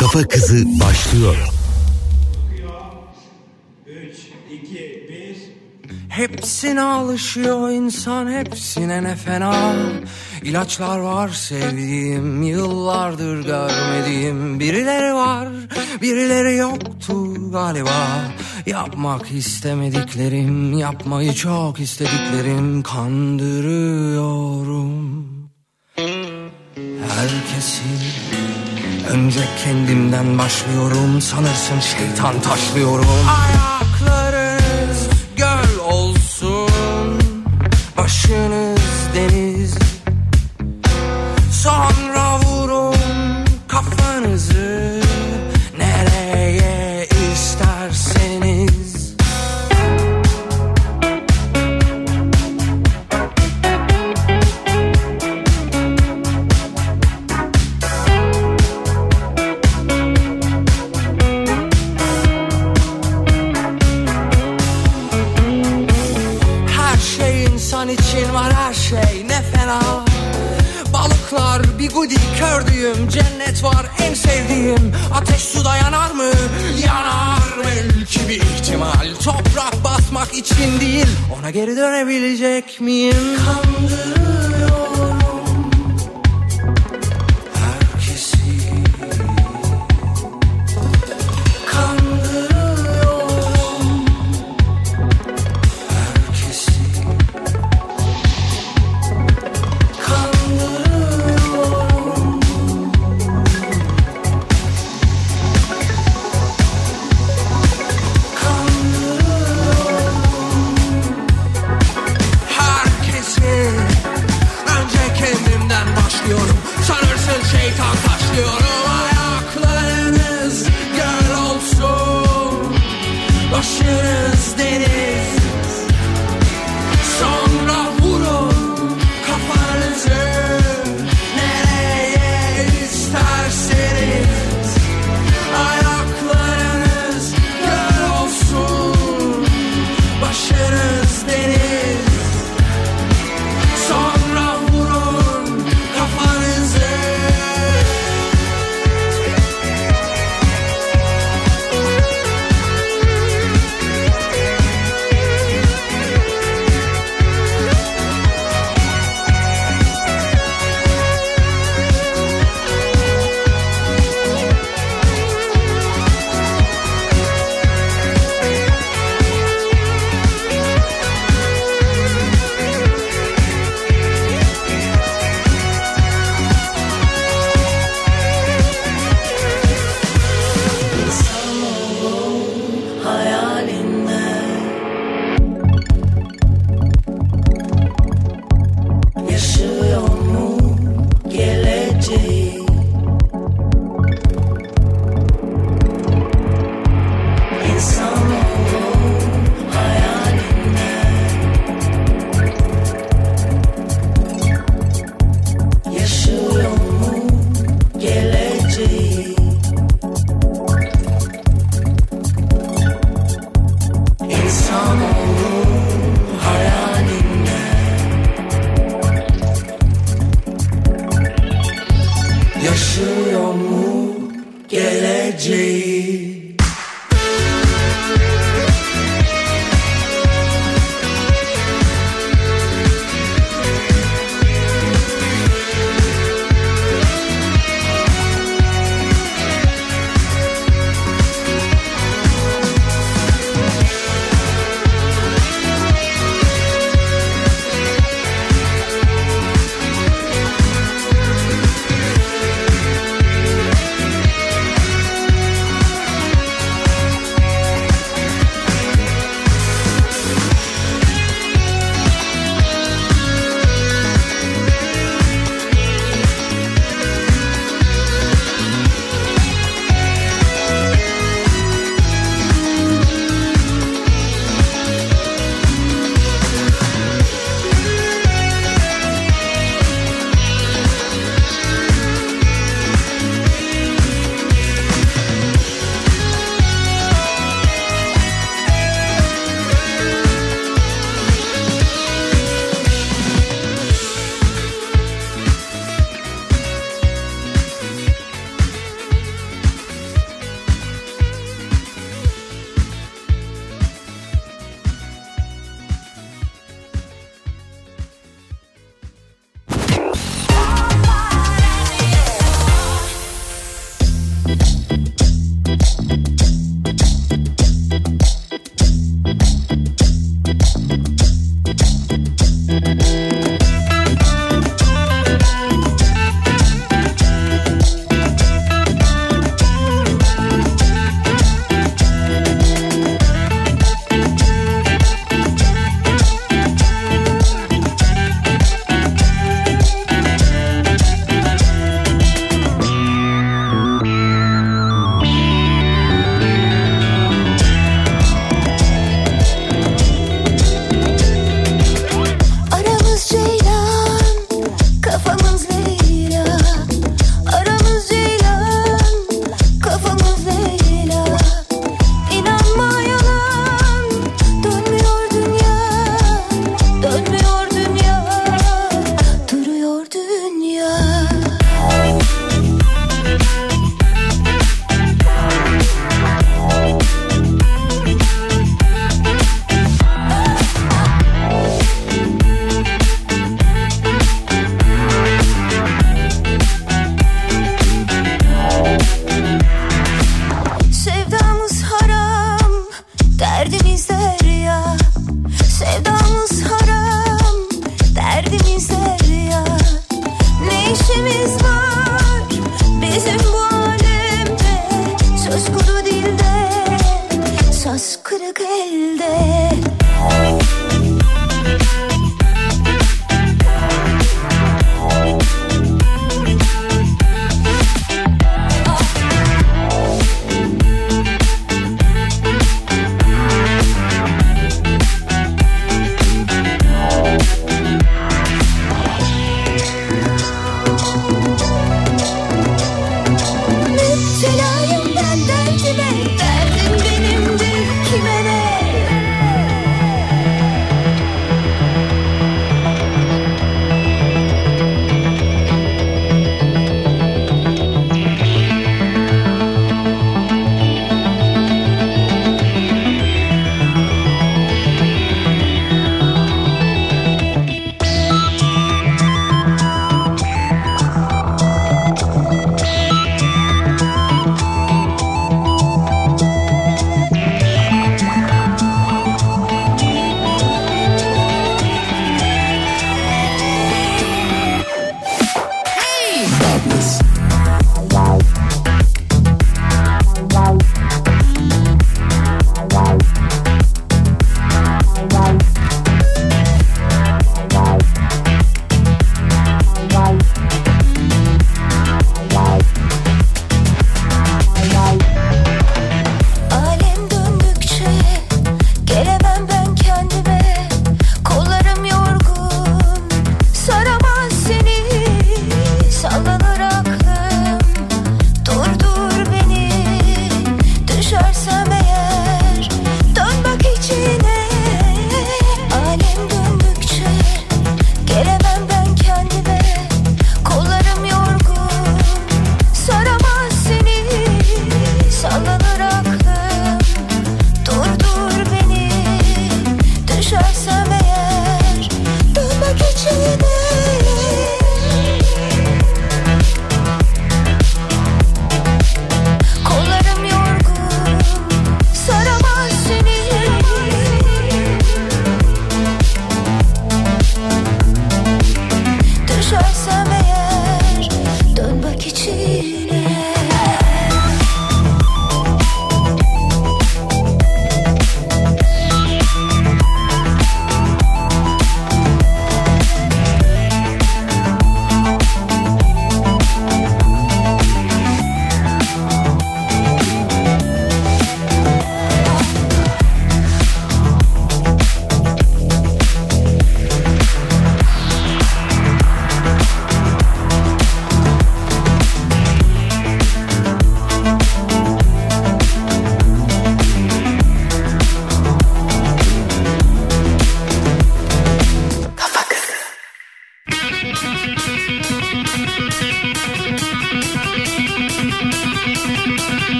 Kafa Kızı başlıyor. Hepsine alışıyor insan hepsine ne fena. İlaçlar var sevdiğim yıllardır görmediğim. Birileri var birileri yoktu galiba. Yapmak istemediklerim yapmayı çok istediklerim. Kandırıyorum. Herkesi Önce kendimden başlıyorum sanırsın şeytan taşlıyorum. Ayaklarınız göl olsun Başınız deniz. Sonra Basmak için değil ona geri dönebilecek miyim? Kandırıyorum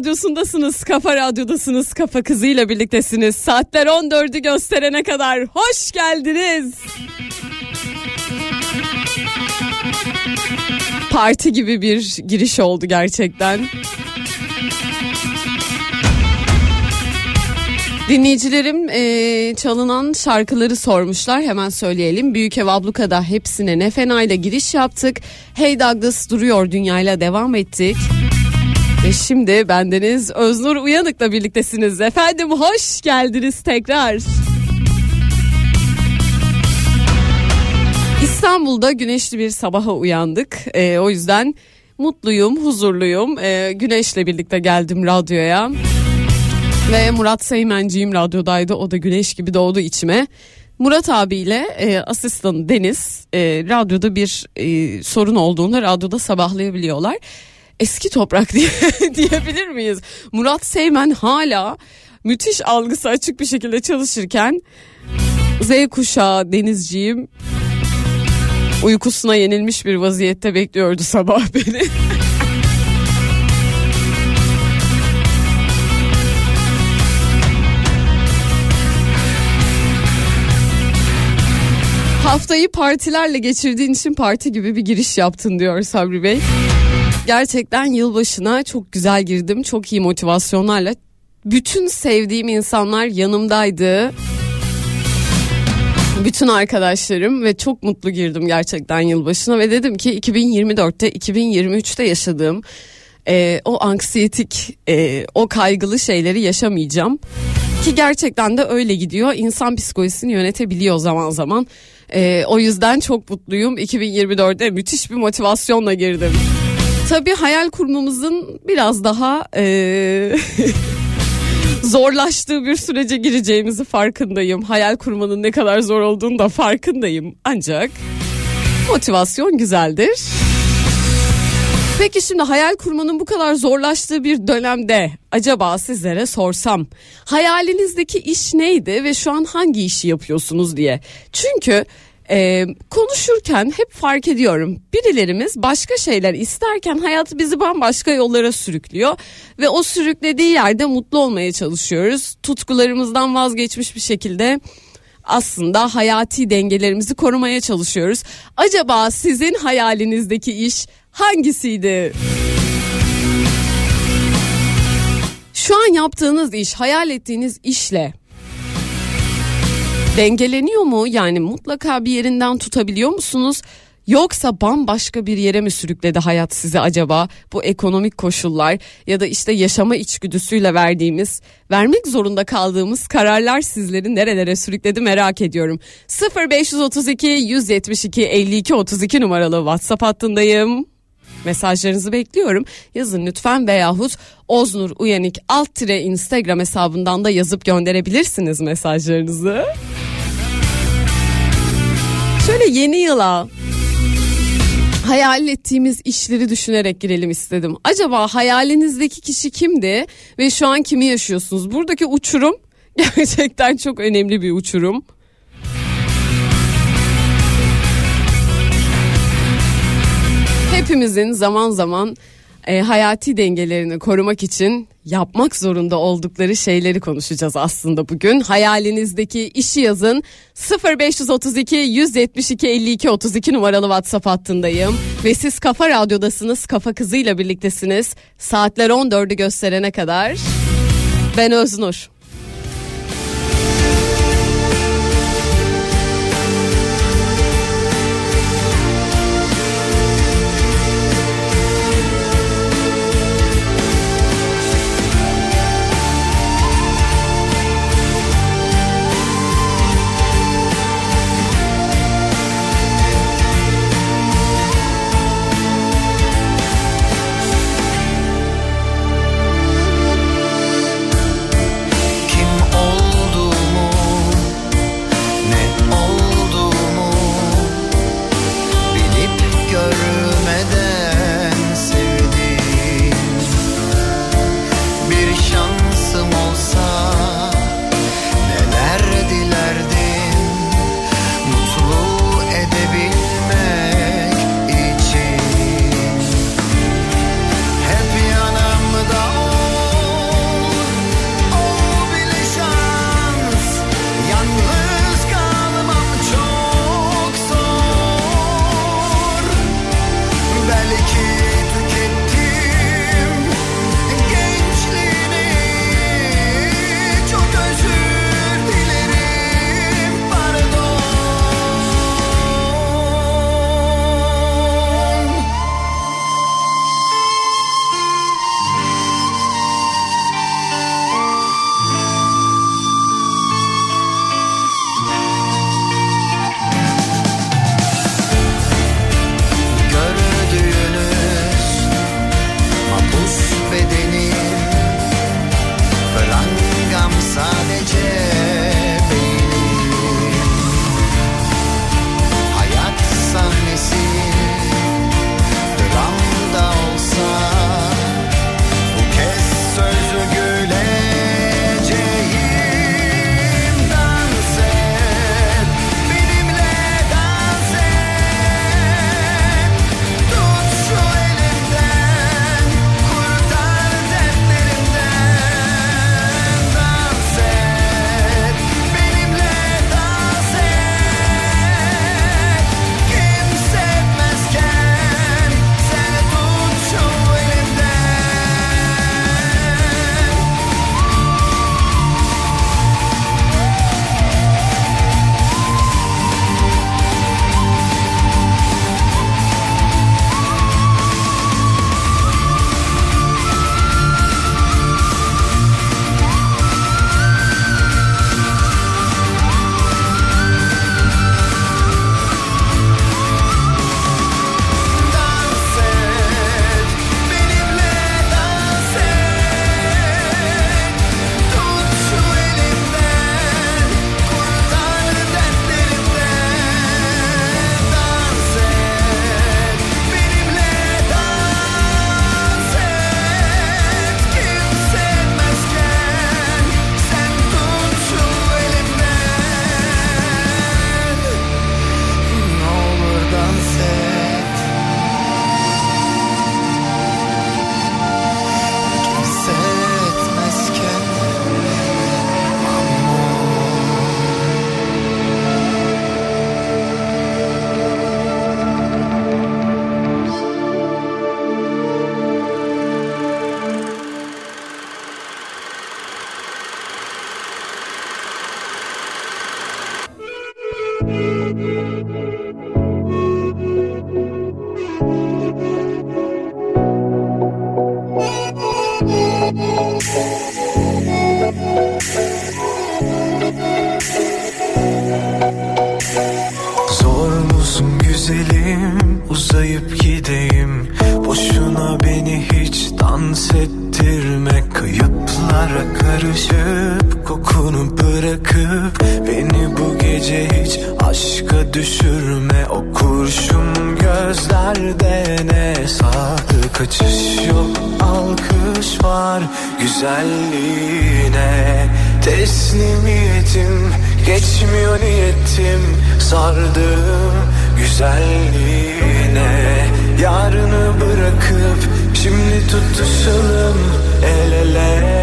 Radyosu'ndasınız. Kafa Radyo'dasınız. Kafa kızıyla birliktesiniz. Saatler 14'ü gösterene kadar hoş geldiniz. parti gibi bir giriş oldu gerçekten. Dinleyicilerim e, çalınan şarkıları sormuşlar hemen söyleyelim. Büyük Ev Abluka'da hepsine ne fena ile giriş yaptık. Hey Douglas duruyor dünyayla devam ettik. Ve şimdi bendeniz Öznur Uyanık'la birliktesiniz. Efendim hoş geldiniz tekrar. İstanbul'da güneşli bir sabaha uyandık. E, o yüzden mutluyum, huzurluyum. E, güneşle birlikte geldim radyoya. Ve Murat Seymenciğim radyodaydı. O da güneş gibi doğdu içime. Murat abiyle e, asistan Deniz e, radyoda bir e, sorun olduğunda radyoda sabahlayabiliyorlar. Eski toprak diye diyebilir miyiz? Murat Seymen hala müthiş algısı açık bir şekilde çalışırken Z kuşağı denizciğim uykusuna yenilmiş bir vaziyette bekliyordu sabah beni. Haftayı partilerle geçirdiğin için parti gibi bir giriş yaptın diyor Sabri Bey. Gerçekten yılbaşına çok güzel girdim. Çok iyi motivasyonlarla. Bütün sevdiğim insanlar yanımdaydı. Bütün arkadaşlarım ve çok mutlu girdim gerçekten yılbaşına ve dedim ki 2024'te 2023'te yaşadığım e, o anksiyetik e, o kaygılı şeyleri yaşamayacağım. Ki gerçekten de öyle gidiyor. İnsan psikolojisini yönetebiliyor zaman zaman. E, o yüzden çok mutluyum. 2024'de müthiş bir motivasyonla girdim. Tabii hayal kurmamızın biraz daha e, zorlaştığı bir sürece gireceğimizi farkındayım. Hayal kurmanın ne kadar zor olduğunu da farkındayım. Ancak motivasyon güzeldir. Peki şimdi hayal kurmanın bu kadar zorlaştığı bir dönemde acaba sizlere sorsam hayalinizdeki iş neydi ve şu an hangi işi yapıyorsunuz diye. Çünkü e, konuşurken hep fark ediyorum birilerimiz başka şeyler isterken hayat bizi bambaşka yollara sürüklüyor ve o sürüklediği yerde mutlu olmaya çalışıyoruz. Tutkularımızdan vazgeçmiş bir şekilde aslında hayati dengelerimizi korumaya çalışıyoruz. Acaba sizin hayalinizdeki iş hangisiydi? Şu an yaptığınız iş, hayal ettiğiniz işle dengeleniyor mu? Yani mutlaka bir yerinden tutabiliyor musunuz? Yoksa bambaşka bir yere mi sürükledi hayat sizi acaba? Bu ekonomik koşullar ya da işte yaşama içgüdüsüyle verdiğimiz, vermek zorunda kaldığımız kararlar sizleri nerelere sürükledi merak ediyorum. 0532 172 52 32 numaralı WhatsApp hattındayım. Mesajlarınızı bekliyorum. Yazın lütfen veyahut Oznur Uyanık alt tire Instagram hesabından da yazıp gönderebilirsiniz mesajlarınızı. Şöyle yeni yıla hayal ettiğimiz işleri düşünerek girelim istedim. Acaba hayalinizdeki kişi kimdi ve şu an kimi yaşıyorsunuz? Buradaki uçurum gerçekten çok önemli bir uçurum. Hepimizin zaman zaman e, hayati dengelerini korumak için yapmak zorunda oldukları şeyleri konuşacağız aslında bugün. Hayalinizdeki işi yazın 0532 172 52 32 numaralı WhatsApp hattındayım ve siz Kafa Radyo'dasınız. Kafa Kızı'yla birliktesiniz. Saatler 14'ü gösterene kadar. Ben Öznur. Güzelliğine. Yarını bırakıp şimdi tutuşalım el ele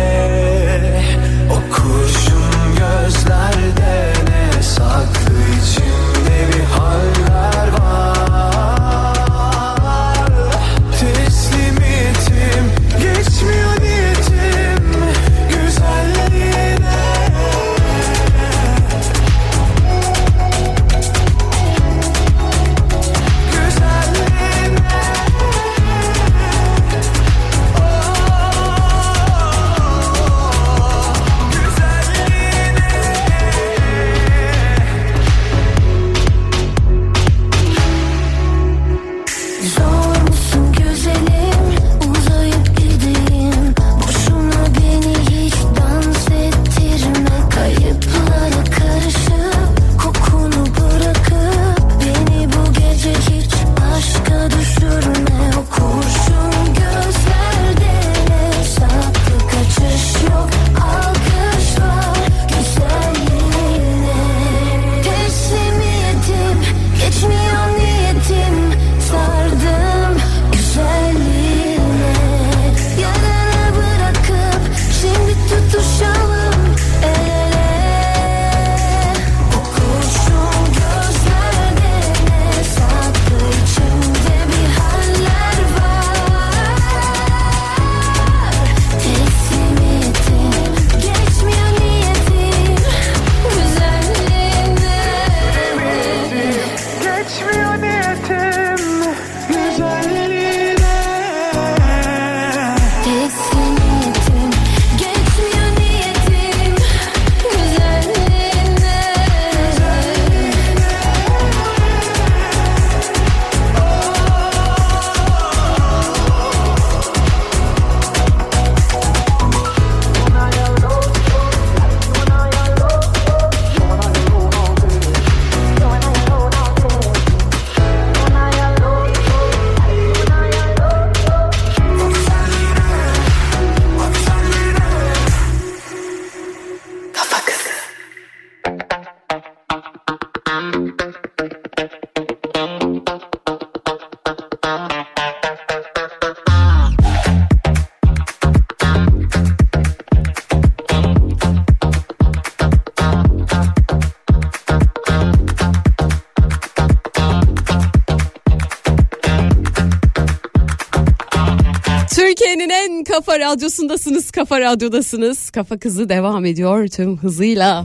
kafa radyosundasınız, kafa radyodasınız. Kafa kızı devam ediyor tüm hızıyla.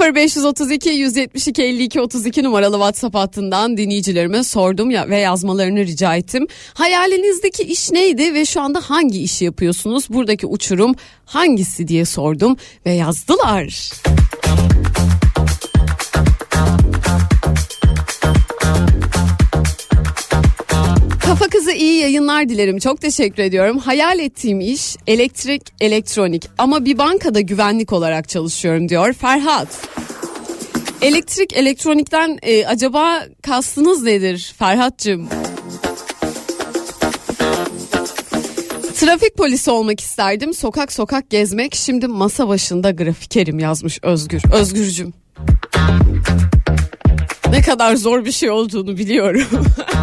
0532 172 52 32 numaralı WhatsApp hattından dinleyicilerime sordum ya ve yazmalarını rica ettim. Hayalinizdeki iş neydi ve şu anda hangi işi yapıyorsunuz? Buradaki uçurum hangisi diye sordum ve yazdılar. Kafa kızı iyi yayınlar dilerim. Çok teşekkür ediyorum. Hayal ettiğim iş elektrik, elektronik ama bir bankada güvenlik olarak çalışıyorum diyor Ferhat. Elektrik, elektronikten e, acaba kastınız nedir Ferhat'cığım? Trafik polisi olmak isterdim. Sokak sokak gezmek. Şimdi masa başında grafikerim yazmış Özgür. Özgürcüm. Ne kadar zor bir şey olduğunu biliyorum.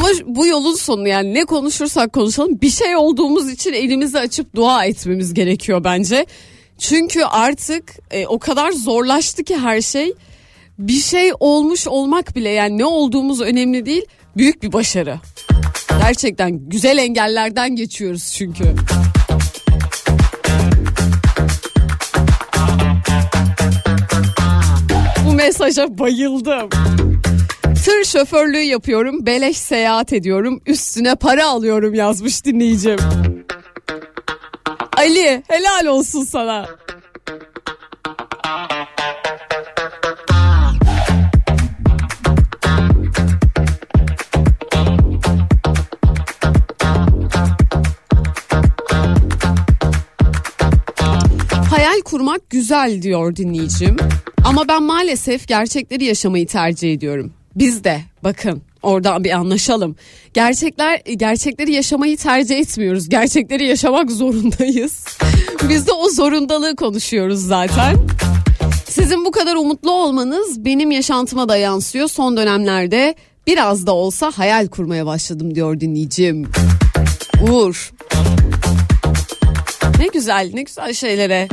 Ama bu yolun sonu yani ne konuşursak konuşalım bir şey olduğumuz için elimizi açıp dua etmemiz gerekiyor bence. Çünkü artık e, o kadar zorlaştı ki her şey. Bir şey olmuş olmak bile yani ne olduğumuz önemli değil büyük bir başarı. Gerçekten güzel engellerden geçiyoruz çünkü. Bu mesaja bayıldım. Tır şoförlüğü yapıyorum, beleş seyahat ediyorum, üstüne para alıyorum yazmış dinleyicim. Ali helal olsun sana. Hayal kurmak güzel diyor dinleyicim. Ama ben maalesef gerçekleri yaşamayı tercih ediyorum. Biz de bakın oradan bir anlaşalım. Gerçekler gerçekleri yaşamayı tercih etmiyoruz. Gerçekleri yaşamak zorundayız. Biz de o zorundalığı konuşuyoruz zaten. Sizin bu kadar umutlu olmanız benim yaşantıma da yansıyor. Son dönemlerde biraz da olsa hayal kurmaya başladım diyor dinleyicim. Uğur. Ne güzel, ne güzel şeylere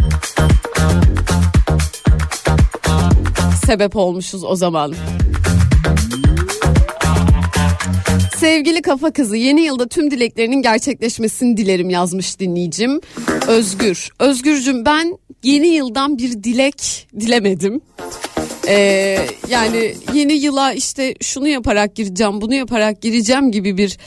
sebep olmuşuz o zaman. Sevgili kafa kızı yeni yılda tüm dileklerinin gerçekleşmesini dilerim yazmış dinleyicim. Özgür. Özgürcüm ben yeni yıldan bir dilek dilemedim. Ee, yani yeni yıla işte şunu yaparak gireceğim bunu yaparak gireceğim gibi bir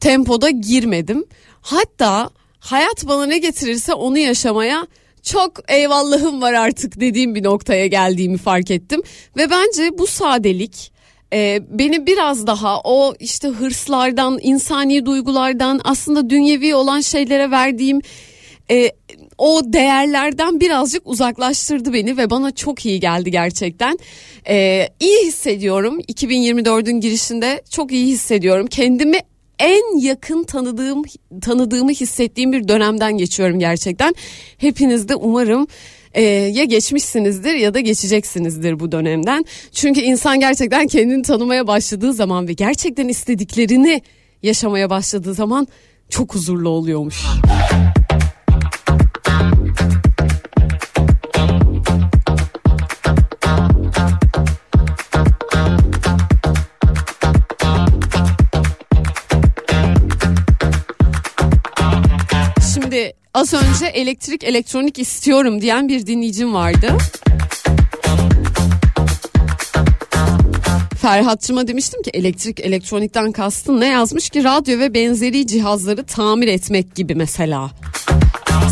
tempoda girmedim. Hatta hayat bana ne getirirse onu yaşamaya çok eyvallahım var artık dediğim bir noktaya geldiğimi fark ettim. Ve bence bu sadelik e, beni biraz daha o işte hırslardan, insani duygulardan aslında dünyevi olan şeylere verdiğim e, o değerlerden birazcık uzaklaştırdı beni ve bana çok iyi geldi gerçekten. E, iyi hissediyorum 2024'ün girişinde çok iyi hissediyorum. Kendimi en yakın tanıdığım tanıdığımı hissettiğim bir dönemden geçiyorum gerçekten. Hepiniz de umarım e, ya geçmişsinizdir ya da geçeceksinizdir bu dönemden. Çünkü insan gerçekten kendini tanımaya başladığı zaman ve gerçekten istediklerini yaşamaya başladığı zaman çok huzurlu oluyormuş. Az önce elektrik elektronik istiyorum diyen bir dinleyicim vardı. Ferhatçıma demiştim ki elektrik elektronikten kastın ne yazmış ki radyo ve benzeri cihazları tamir etmek gibi mesela.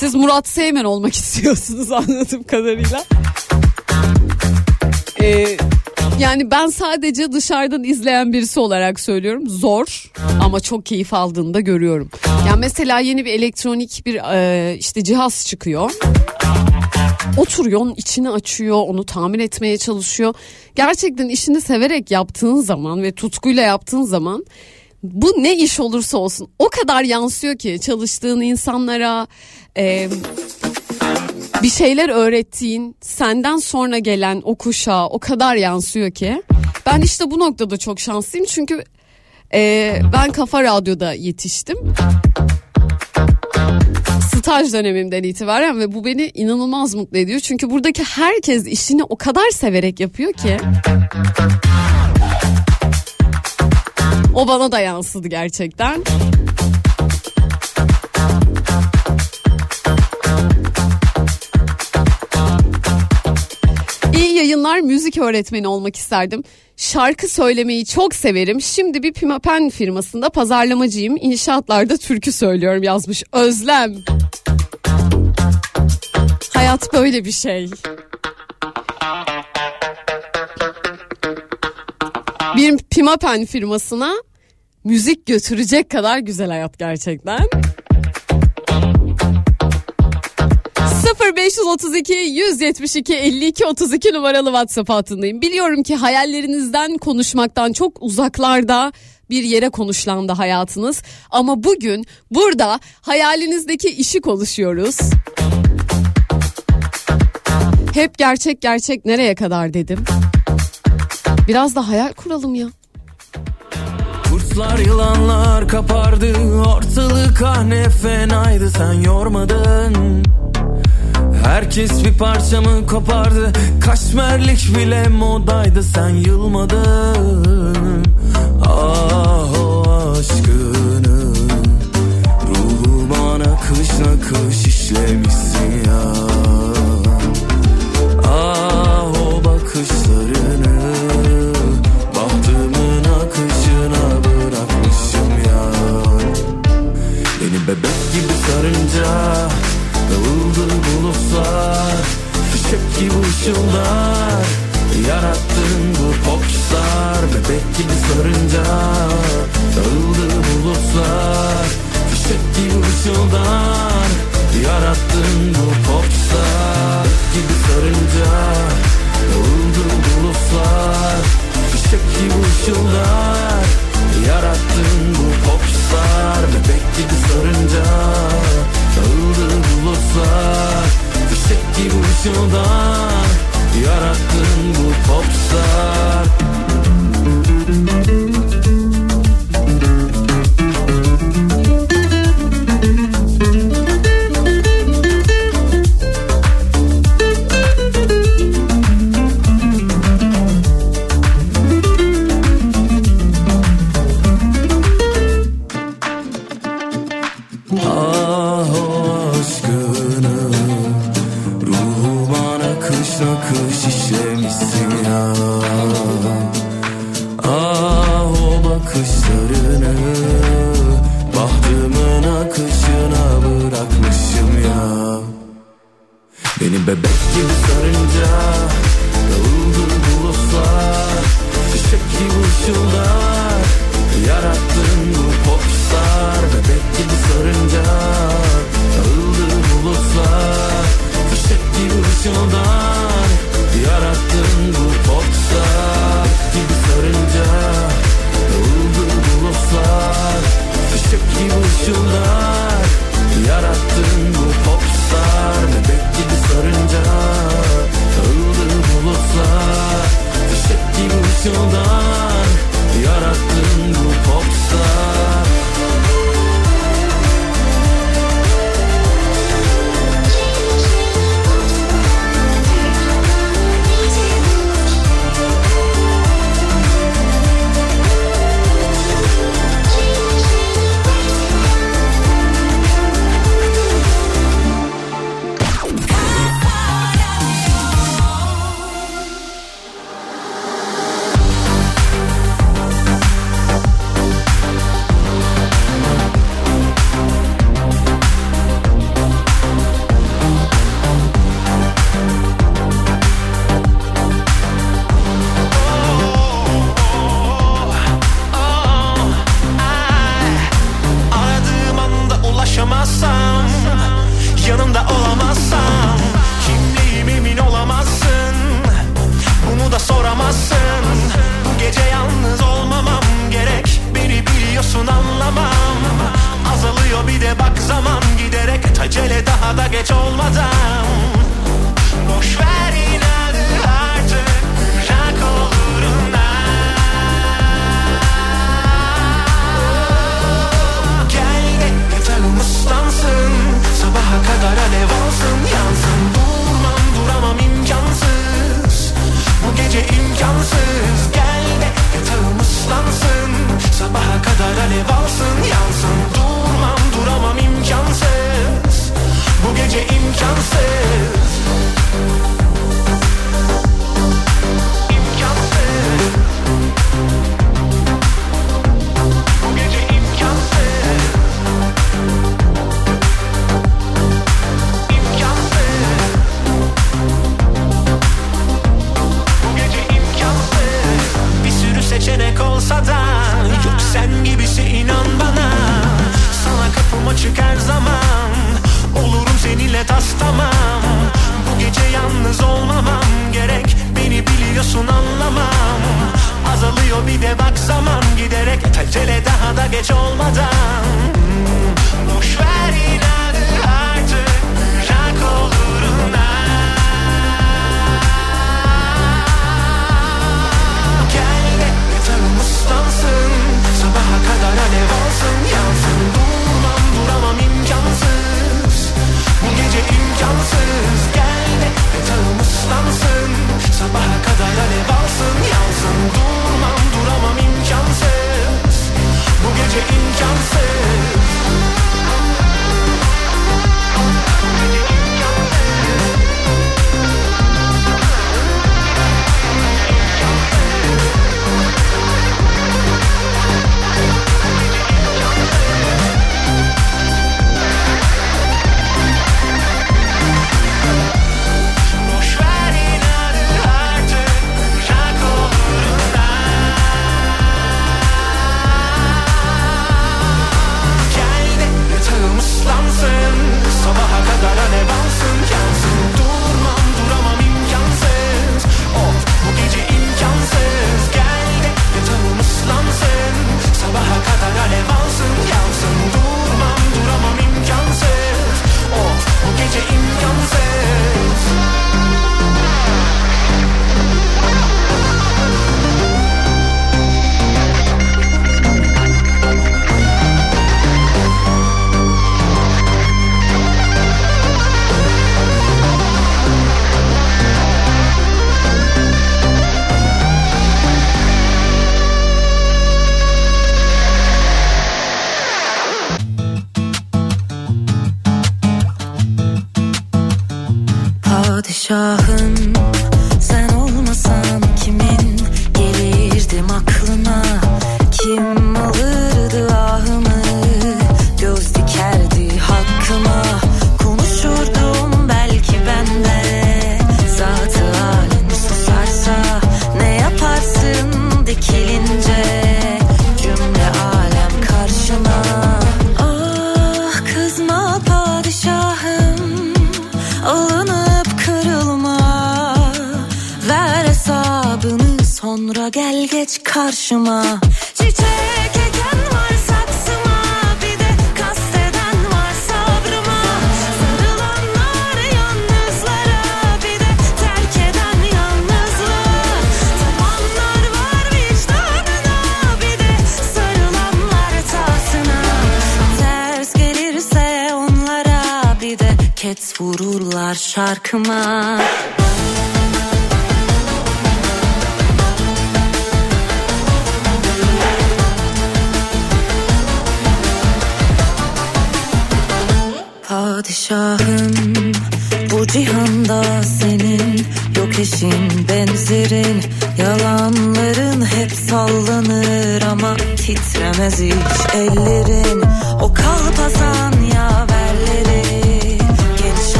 Siz Murat Seymen olmak istiyorsunuz anladığım kadarıyla. Ee, yani ben sadece dışarıdan izleyen birisi olarak söylüyorum. Zor ama çok keyif aldığını da görüyorum. Yani mesela yeni bir elektronik bir e, işte cihaz çıkıyor. Oturuyor onun içini açıyor onu tamir etmeye çalışıyor. Gerçekten işini severek yaptığın zaman ve tutkuyla yaptığın zaman bu ne iş olursa olsun o kadar yansıyor ki çalıştığın insanlara e, bir şeyler öğrettiğin senden sonra gelen o kuşağa o kadar yansıyor ki. Ben işte bu noktada çok şanslıyım çünkü e, ben Kafa Radyo'da yetiştim. Staj dönemimden itibaren ve bu beni inanılmaz mutlu ediyor. Çünkü buradaki herkes işini o kadar severek yapıyor ki. O bana da yansıdı gerçekten. İyi yayınlar müzik öğretmeni olmak isterdim. Şarkı söylemeyi çok severim. Şimdi bir pimapen firmasında pazarlamacıyım. İnşaatlarda türkü söylüyorum yazmış Özlem. Hayat böyle bir şey. Bir pimapen firmasına müzik götürecek kadar güzel hayat gerçekten. 0532 172 52 32 numaralı WhatsApp hattındayım. Biliyorum ki hayallerinizden konuşmaktan çok uzaklarda bir yere konuşlandı hayatınız. Ama bugün burada hayalinizdeki işi konuşuyoruz. Hep gerçek gerçek nereye kadar dedim. Biraz da hayal kuralım ya. Kurtlar yılanlar kapardı ortalık ah fenaydı sen yormadın Herkes bir parçamı kopardı. Kaşmerlik bile modaydı. Sen yılmadın. Ah o aşkını Ruhuma nakış nakış işlemişsin ya. Ah o bakışlarını Bahtımın akışına bırakmışım ya. Beni bebek gibi sarınca Dağıldı bulutlar Fişek gibi ışıldar Yarattın bu popstar Bebek gibi sarınca. Dağıldı bulutlar Fişek gibi ışıldar Yarattın bu popstar Gibi sarınca. Dağıldı bulutlar Fişek gibi ışıldar Yarattın bu popstar bulutlar Bebek gibi sarınca Dağıldı bulutlar Fişek gibi ışıldan Yarattın bu popstar.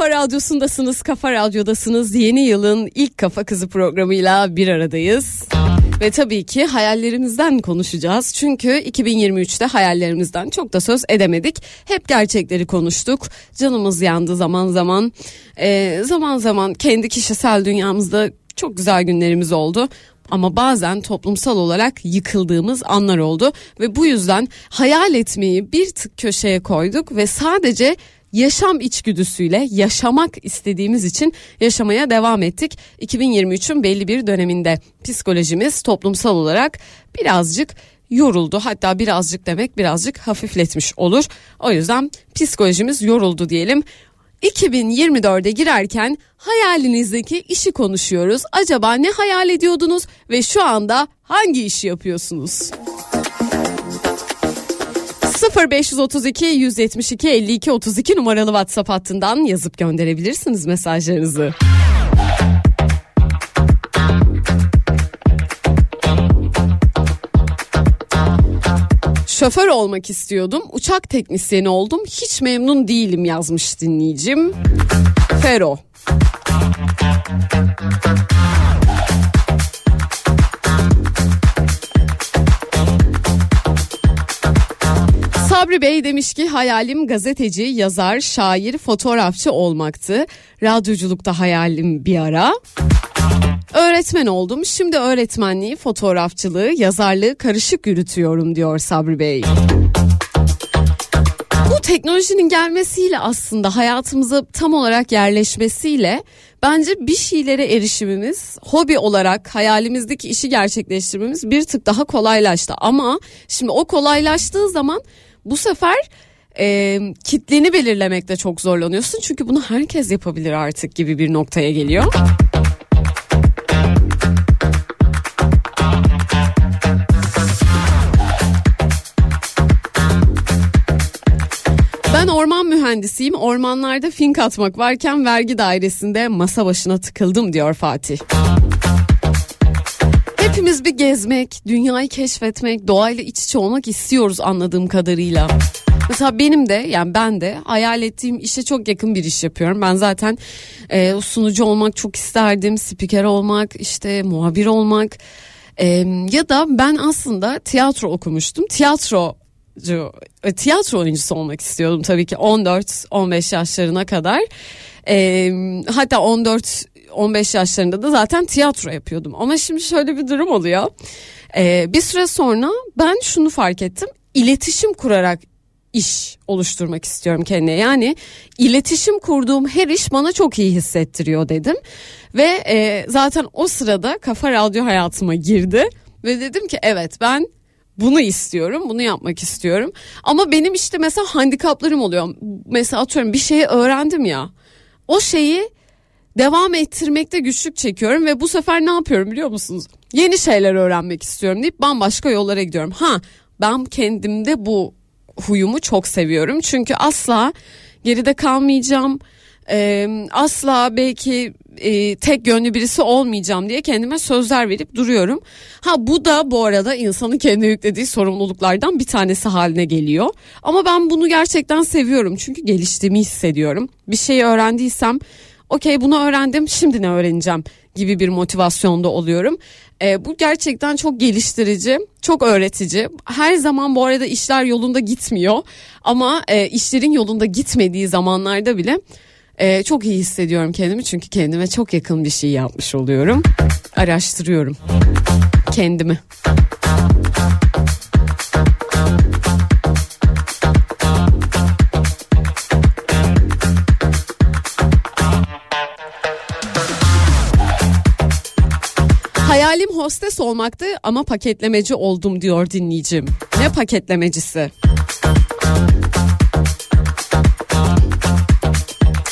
Kafa radyosundasınız, kafa radyodasınız. Yeni yılın ilk kafa kızı programıyla bir aradayız. Ve tabii ki hayallerimizden konuşacağız. Çünkü 2023'te hayallerimizden çok da söz edemedik. Hep gerçekleri konuştuk. Canımız yandı zaman zaman. Ee, zaman zaman kendi kişisel dünyamızda çok güzel günlerimiz oldu. Ama bazen toplumsal olarak yıkıldığımız anlar oldu ve bu yüzden hayal etmeyi bir tık köşeye koyduk ve sadece yaşam içgüdüsüyle yaşamak istediğimiz için yaşamaya devam ettik. 2023'ün belli bir döneminde psikolojimiz toplumsal olarak birazcık yoruldu. Hatta birazcık demek birazcık hafifletmiş olur. O yüzden psikolojimiz yoruldu diyelim. 2024'e girerken hayalinizdeki işi konuşuyoruz. Acaba ne hayal ediyordunuz ve şu anda hangi işi yapıyorsunuz? 0532 172 52 32 numaralı WhatsApp hattından yazıp gönderebilirsiniz mesajlarınızı. Şoför olmak istiyordum. Uçak teknisyeni oldum. Hiç memnun değilim yazmış dinleyicim. Fero. Sabri Bey demiş ki hayalim gazeteci, yazar, şair, fotoğrafçı olmaktı. Radyoculukta hayalim bir ara. Öğretmen oldum. Şimdi öğretmenliği, fotoğrafçılığı, yazarlığı karışık yürütüyorum diyor Sabri Bey. Bu teknolojinin gelmesiyle aslında hayatımıza tam olarak yerleşmesiyle bence bir şeylere erişimimiz, hobi olarak hayalimizdeki işi gerçekleştirmemiz bir tık daha kolaylaştı. Ama şimdi o kolaylaştığı zaman bu sefer e, kitleni belirlemekte çok zorlanıyorsun. Çünkü bunu herkes yapabilir artık gibi bir noktaya geliyor. Ben orman mühendisiyim. Ormanlarda fink atmak varken vergi dairesinde masa başına tıkıldım diyor Fatih. Hepimiz bir gezmek, dünyayı keşfetmek, doğayla iç içe olmak istiyoruz anladığım kadarıyla. Mesela benim de yani ben de hayal ettiğim işe çok yakın bir iş yapıyorum. Ben zaten e, sunucu olmak çok isterdim, spiker olmak, işte muhabir olmak. E, ya da ben aslında tiyatro okumuştum. Tiyatro e, tiyatro oyuncusu olmak istiyordum tabii ki 14-15 yaşlarına kadar. E, hatta 14 15 yaşlarında da zaten tiyatro yapıyordum. Ama şimdi şöyle bir durum oluyor. E, bir süre sonra ben şunu fark ettim. İletişim kurarak iş oluşturmak istiyorum kendine. Yani iletişim kurduğum her iş bana çok iyi hissettiriyor dedim. Ve e, zaten o sırada Kafa Radyo hayatıma girdi. Ve dedim ki evet ben bunu istiyorum, bunu yapmak istiyorum. Ama benim işte mesela handikaplarım oluyor. Mesela atıyorum bir şeyi öğrendim ya. O şeyi devam ettirmekte güçlük çekiyorum ve bu sefer ne yapıyorum biliyor musunuz? Yeni şeyler öğrenmek istiyorum deyip bambaşka yollara gidiyorum. Ha ben kendimde bu huyumu çok seviyorum. Çünkü asla geride kalmayacağım. Ee, asla belki e, tek yönlü birisi olmayacağım diye kendime sözler verip duruyorum. Ha bu da bu arada insanın kendine yüklediği sorumluluklardan bir tanesi haline geliyor. Ama ben bunu gerçekten seviyorum çünkü geliştiğimi hissediyorum. Bir şeyi öğrendiysem okey bunu öğrendim şimdi ne öğreneceğim gibi bir motivasyonda oluyorum. E, bu gerçekten çok geliştirici, çok öğretici. Her zaman bu arada işler yolunda gitmiyor ama e, işlerin yolunda gitmediği zamanlarda bile e, çok iyi hissediyorum kendimi çünkü kendime çok yakın bir şey yapmış oluyorum. Araştırıyorum kendimi. Hayalim hostes olmaktı ama paketlemeci oldum diyor dinleyicim. Ne paketlemecisi?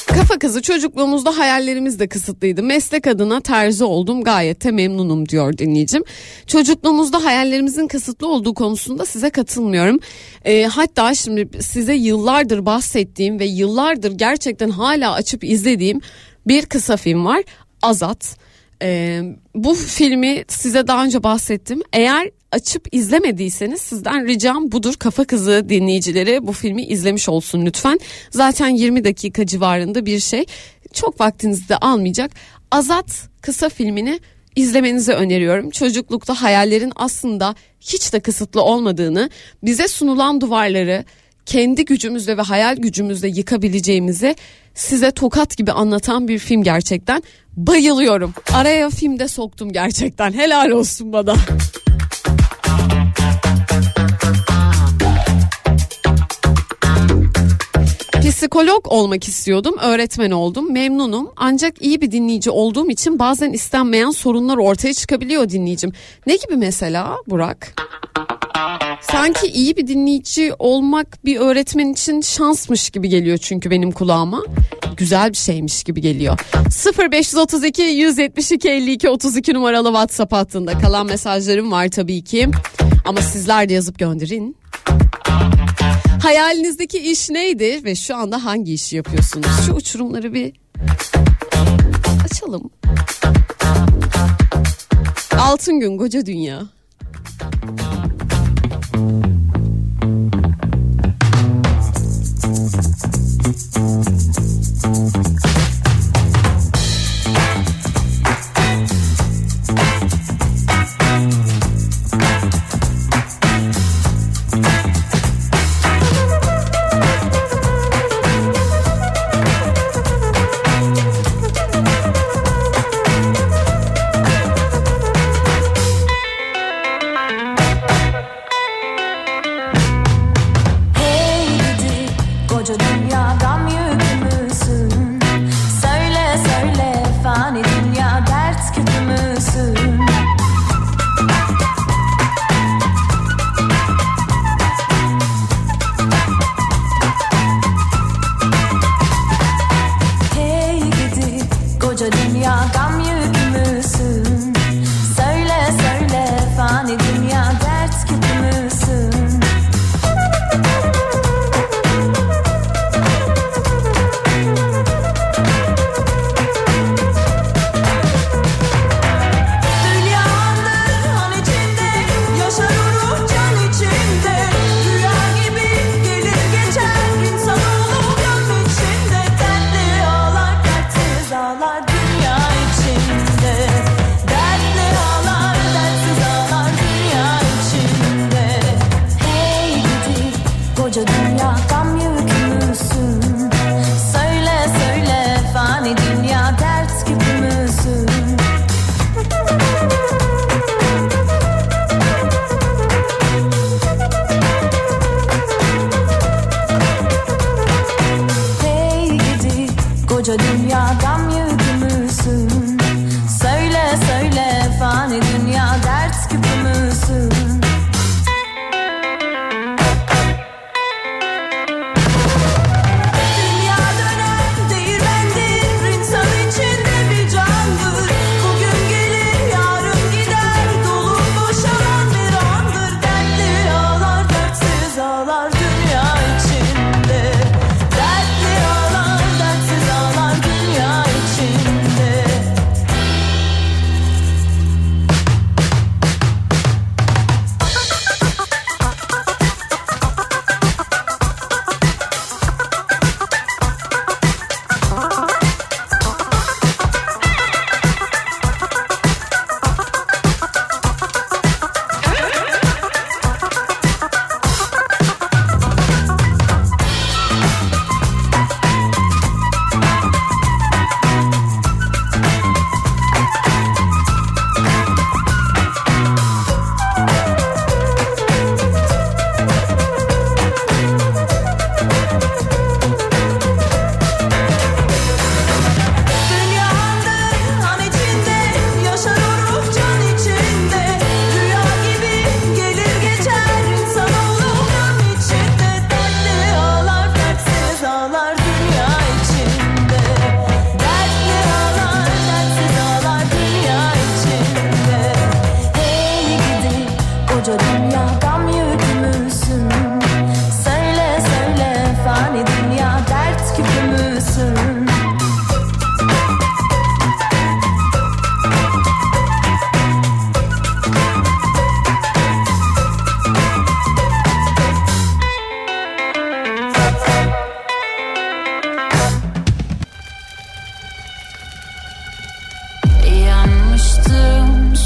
Kafa kızı çocukluğumuzda hayallerimiz de kısıtlıydı. Meslek adına terzi oldum gayet de memnunum diyor dinleyicim. Çocukluğumuzda hayallerimizin kısıtlı olduğu konusunda size katılmıyorum. Ee, hatta şimdi size yıllardır bahsettiğim ve yıllardır gerçekten hala açıp izlediğim bir kısa film var. Azat. Ee, bu filmi size daha önce bahsettim. Eğer açıp izlemediyseniz sizden ricam budur. Kafa Kızı dinleyicileri bu filmi izlemiş olsun lütfen. Zaten 20 dakika civarında bir şey. Çok vaktinizi de almayacak. Azat kısa filmini izlemenizi öneriyorum. Çocuklukta hayallerin aslında hiç de kısıtlı olmadığını, bize sunulan duvarları kendi gücümüzle ve hayal gücümüzle yıkabileceğimizi size tokat gibi anlatan bir film gerçekten. Bayılıyorum. Araya filmde soktum gerçekten. Helal olsun bana. Psikolog olmak istiyordum, öğretmen oldum, memnunum. Ancak iyi bir dinleyici olduğum için bazen istenmeyen sorunlar ortaya çıkabiliyor dinleyicim. Ne gibi mesela Burak? Sanki iyi bir dinleyici olmak bir öğretmen için şansmış gibi geliyor çünkü benim kulağıma. Güzel bir şeymiş gibi geliyor. 0532 172 52 32 numaralı WhatsApp hattında kalan mesajlarım var tabii ki. Ama sizler de yazıp gönderin. Hayalinizdeki iş neydi ve şu anda hangi işi yapıyorsunuz? Şu uçurumları bir açalım. Altın gün koca dünya. thank you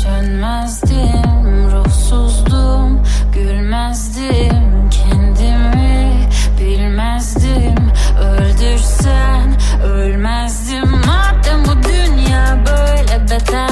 Üşenmezdim, ruhsuzdum, gülmezdim Kendimi. Bilmezdim, öldürsen ölmezdim. Madem bu dünya böyle beter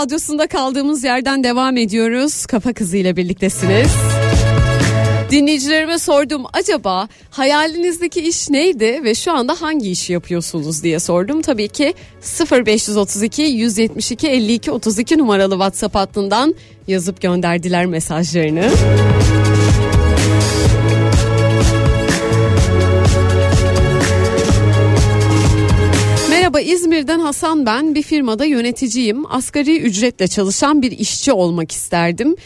Radyosu'nda kaldığımız yerden devam ediyoruz. Kafa Kızı ile birliktesiniz. Dinleyicilerime sordum acaba hayalinizdeki iş neydi ve şu anda hangi işi yapıyorsunuz diye sordum. Tabii ki 0532 172 52 32 numaralı WhatsApp hattından yazıp gönderdiler mesajlarını. Merhaba İzmir'den Hasan ben bir firmada yöneticiyim. Asgari ücretle çalışan bir işçi olmak isterdim.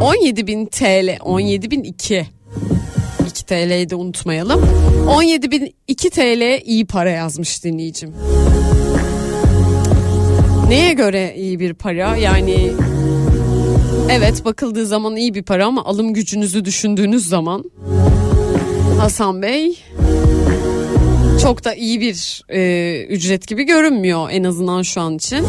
17 bin TL 17 bin 2 2 TL'yi de unutmayalım. 17 bin 2 TL iyi para yazmış dinleyicim. Neye göre iyi bir para yani evet bakıldığı zaman iyi bir para ama alım gücünüzü düşündüğünüz zaman Hasan Bey çok da iyi bir e, ücret gibi görünmüyor en azından şu an için.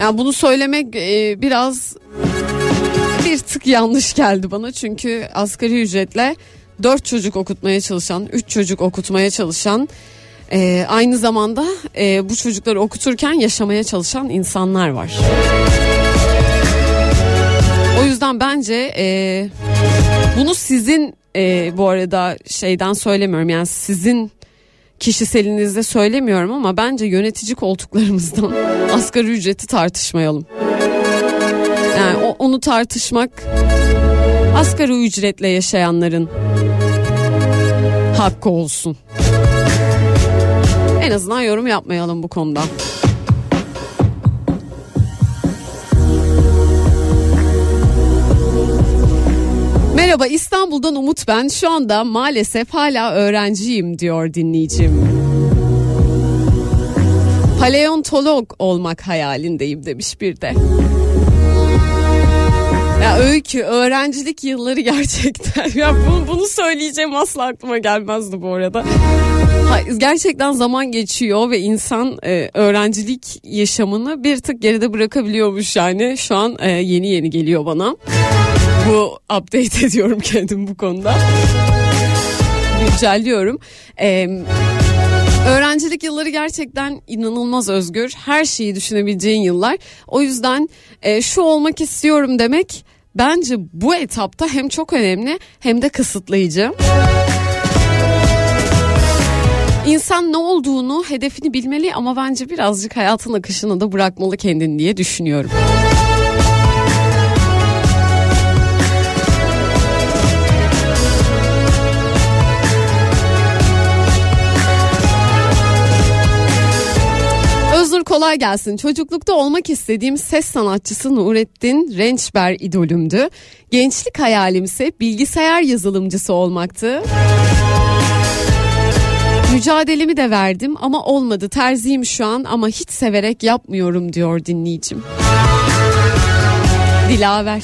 Yani bunu söylemek e, biraz bir tık yanlış geldi bana çünkü asgari ücretle 4 çocuk okutmaya çalışan, 3 çocuk okutmaya çalışan, e, aynı zamanda e, bu çocukları okuturken yaşamaya çalışan insanlar var. O yüzden bence e, bunu sizin e, bu arada şeyden söylemiyorum yani sizin kişiselinizde söylemiyorum ama bence yönetici koltuklarımızdan asgari ücreti tartışmayalım. Yani o, onu tartışmak asgari ücretle yaşayanların hakkı olsun. En azından yorum yapmayalım bu konuda. Merhaba İstanbul'dan Umut ben. Şu anda maalesef hala öğrenciyim diyor dinleyicim. Paleontolog olmak hayalindeyim demiş bir de. Ya öykü öğrencilik yılları gerçekten ya bunu, bunu söyleyeceğim asla aklıma gelmezdi bu arada. Gerçekten zaman geçiyor ve insan e, öğrencilik yaşamını bir tık geride bırakabiliyormuş yani şu an e, yeni yeni geliyor bana. Bu update ediyorum kendim bu konuda. Güncelliyorum. Ee, öğrencilik yılları gerçekten inanılmaz özgür. Her şeyi düşünebileceğin yıllar. O yüzden e, şu olmak istiyorum demek bence bu etapta hem çok önemli hem de kısıtlayıcı. İnsan ne olduğunu, hedefini bilmeli ama bence birazcık hayatın akışına da bırakmalı kendini diye düşünüyorum. Kolay gelsin. Çocuklukta olmak istediğim ses sanatçısı Nurettin Rençber idolümdü. Gençlik hayalimse bilgisayar yazılımcısı olmaktı. Mücadelemi de verdim ama olmadı. Terziyim şu an ama hiç severek yapmıyorum diyor dinleyicim. Dilaver.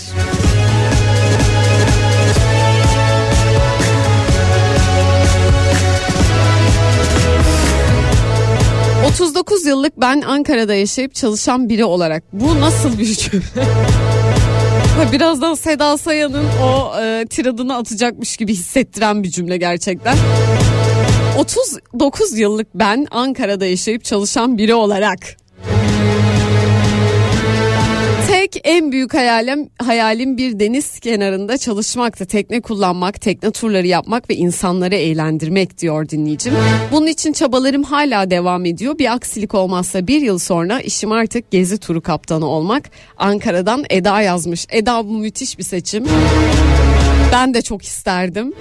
...39 yıllık ben Ankara'da yaşayıp çalışan biri olarak... ...bu nasıl bir cümle? Birazdan Seda Sayan'ın o e, tiradını atacakmış gibi hissettiren bir cümle gerçekten. 39 yıllık ben Ankara'da yaşayıp çalışan biri olarak tek en büyük hayalim hayalim bir deniz kenarında çalışmaktı. Tekne kullanmak, tekne turları yapmak ve insanları eğlendirmek diyor dinleyicim. Bunun için çabalarım hala devam ediyor. Bir aksilik olmazsa bir yıl sonra işim artık gezi turu kaptanı olmak. Ankara'dan Eda yazmış. Eda bu müthiş bir seçim. Ben de çok isterdim.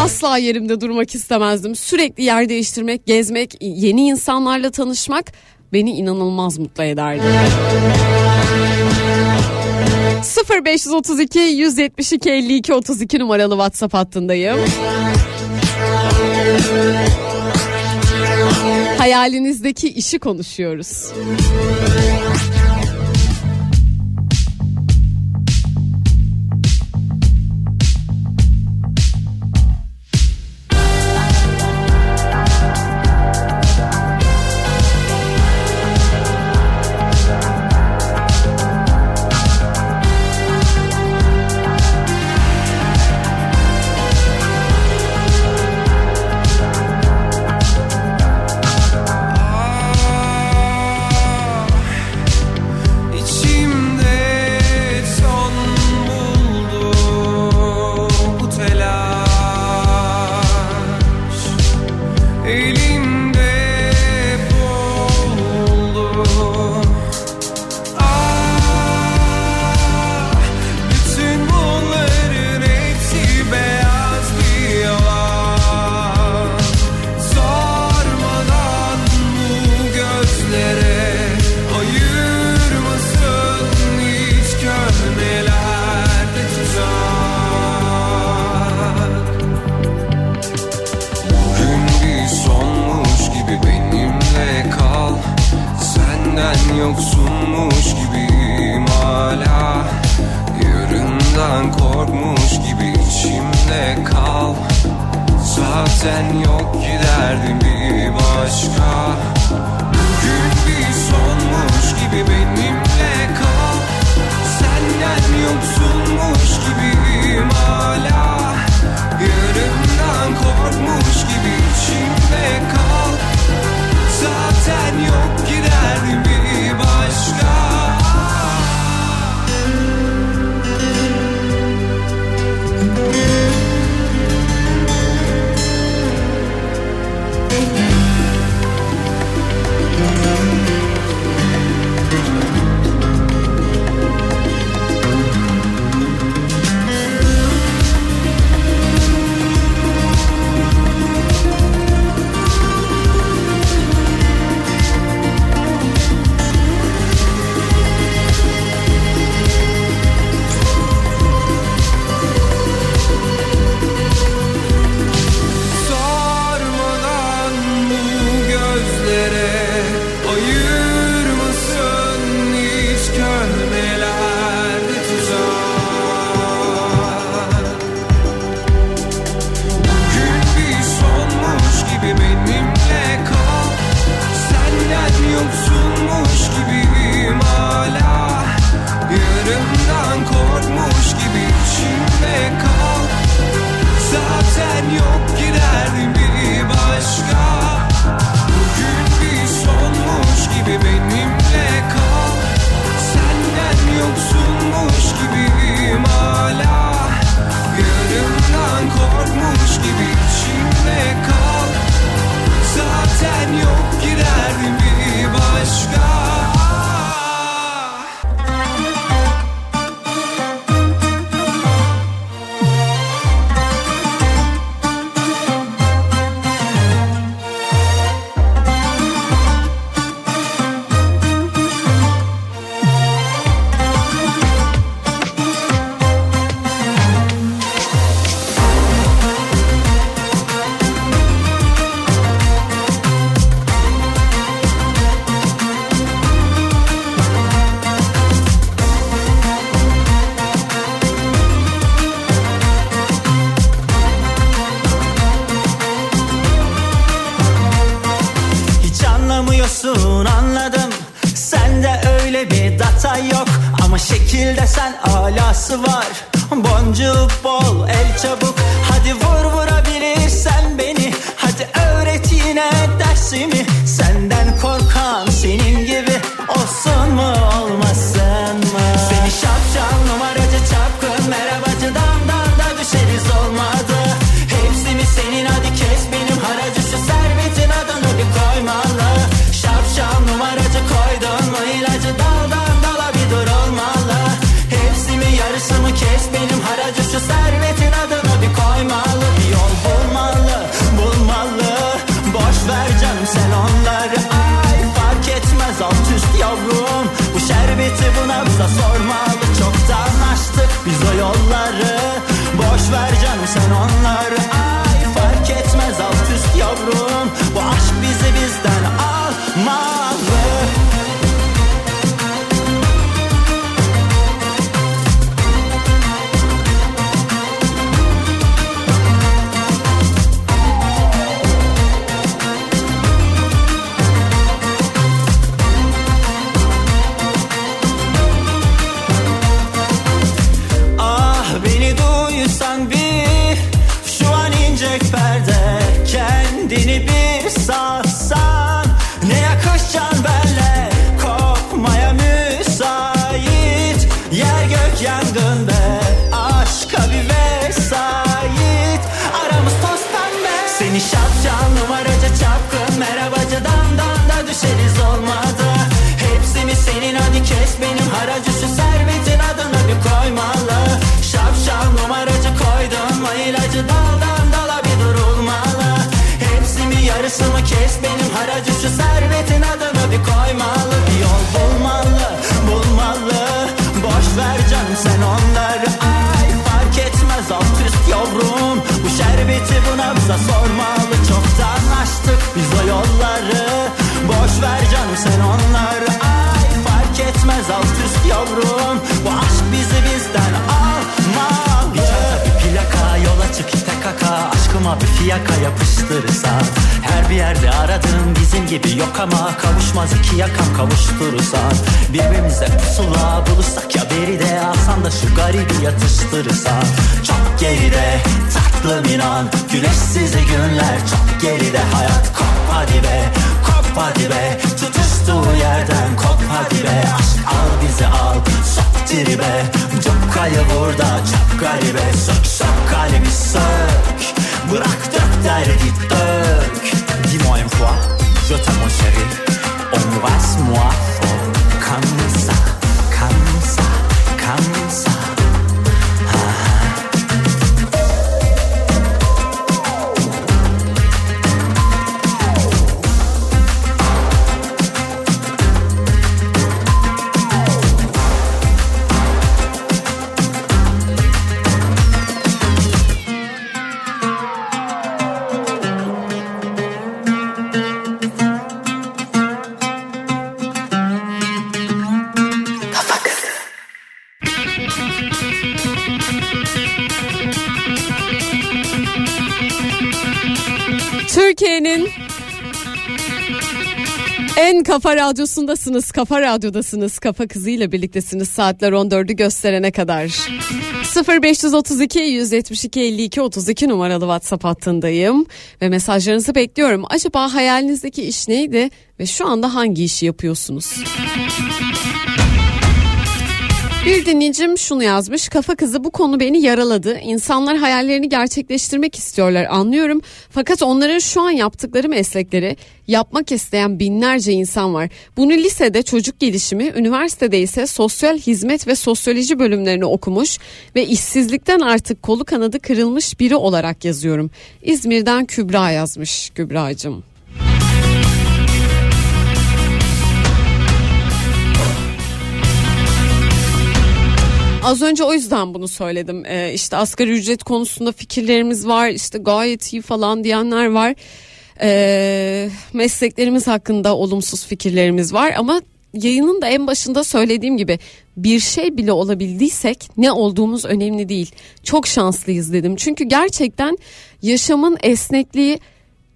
Asla yerimde durmak istemezdim. Sürekli yer değiştirmek, gezmek, yeni insanlarla tanışmak beni inanılmaz mutlu ederdi. 0532 172 52 32 numaralı WhatsApp hattındayım. Hayalinizdeki işi konuşuyoruz. Anlamıyorsun anladım. Sende öyle bir data yok. Ama şekilde sen alası var. Boncuğu bol el çabuk. Hadi vur vurabilirsen beni. Hadi öğret yine dersimi. Senden Şu servetin adını bir koymalı Bir yol bulmalı bulmalı. Boş ver canım sen onları Ay fark etmez alt üst yavrum. Bu şerbeti buna bize sormalı Çoktan açtık biz o yolları. Boş ver canım sen onları Ay fark etmez alt üst yavrum. Bu aşk bizi bizden almalı haracı Şu servetin adını bir koymalı. Bir yol bulmalı bulmalı. Boş ver canım sen onları. Ay fark etmez alt üst yavrum. Bu şerbeti buna bize sormalı. Çoktan açtık biz o yolları. Boş ver canım sen onları. Ay geçmez alt üst yavrum. Bu aşk bizi bizden bir plaka yola çık ite kaka Aşkıma bir fiyaka yapıştırırsa. Her bir yerde aradığım bizim gibi yok ama Kavuşmaz iki yakam kavuşturursan Birbirimize pusula bulursak ya beri de Alsan da şu garibi yatıştırırsan Çok geride tatlım inan Güneşsiz günler. Çok geride Hayat kop hadi be kop hadi be Tutuştuğu yerden kop hadi be. Aşk al bizi al sok tribe Çok kayı burada çok garibe. Sök sök kalemi sök. Bırak dök derdi dök. Dis-moi une fois Je t'aime mon chéri. Embrasse-moi fort Comme ça kafa radyosundasınız, kafa radyodasınız, kafa kızıyla birliktesiniz saatler 14'ü gösterene kadar. 0532 172 52 32 numaralı WhatsApp hattındayım ve mesajlarınızı bekliyorum. Acaba hayalinizdeki iş neydi ve şu anda hangi işi yapıyorsunuz? Bir dinleyicim şunu yazmış. Kafa kızı bu konu beni yaraladı. İnsanlar hayallerini gerçekleştirmek istiyorlar anlıyorum. Fakat onların şu an yaptıkları meslekleri yapmak isteyen binlerce insan var. Bunu lisede çocuk gelişimi, üniversitede ise sosyal hizmet ve sosyoloji bölümlerini okumuş ve işsizlikten artık kolu kanadı kırılmış biri olarak yazıyorum. İzmir'den Kübra yazmış Kübra'cığım. Az önce o yüzden bunu söyledim. Ee, işte asgari ücret konusunda fikirlerimiz var. İşte gayet iyi falan diyenler var. Ee, mesleklerimiz hakkında olumsuz fikirlerimiz var ama yayının da en başında söylediğim gibi bir şey bile olabildiysek ne olduğumuz önemli değil. Çok şanslıyız dedim. Çünkü gerçekten yaşamın esnekliği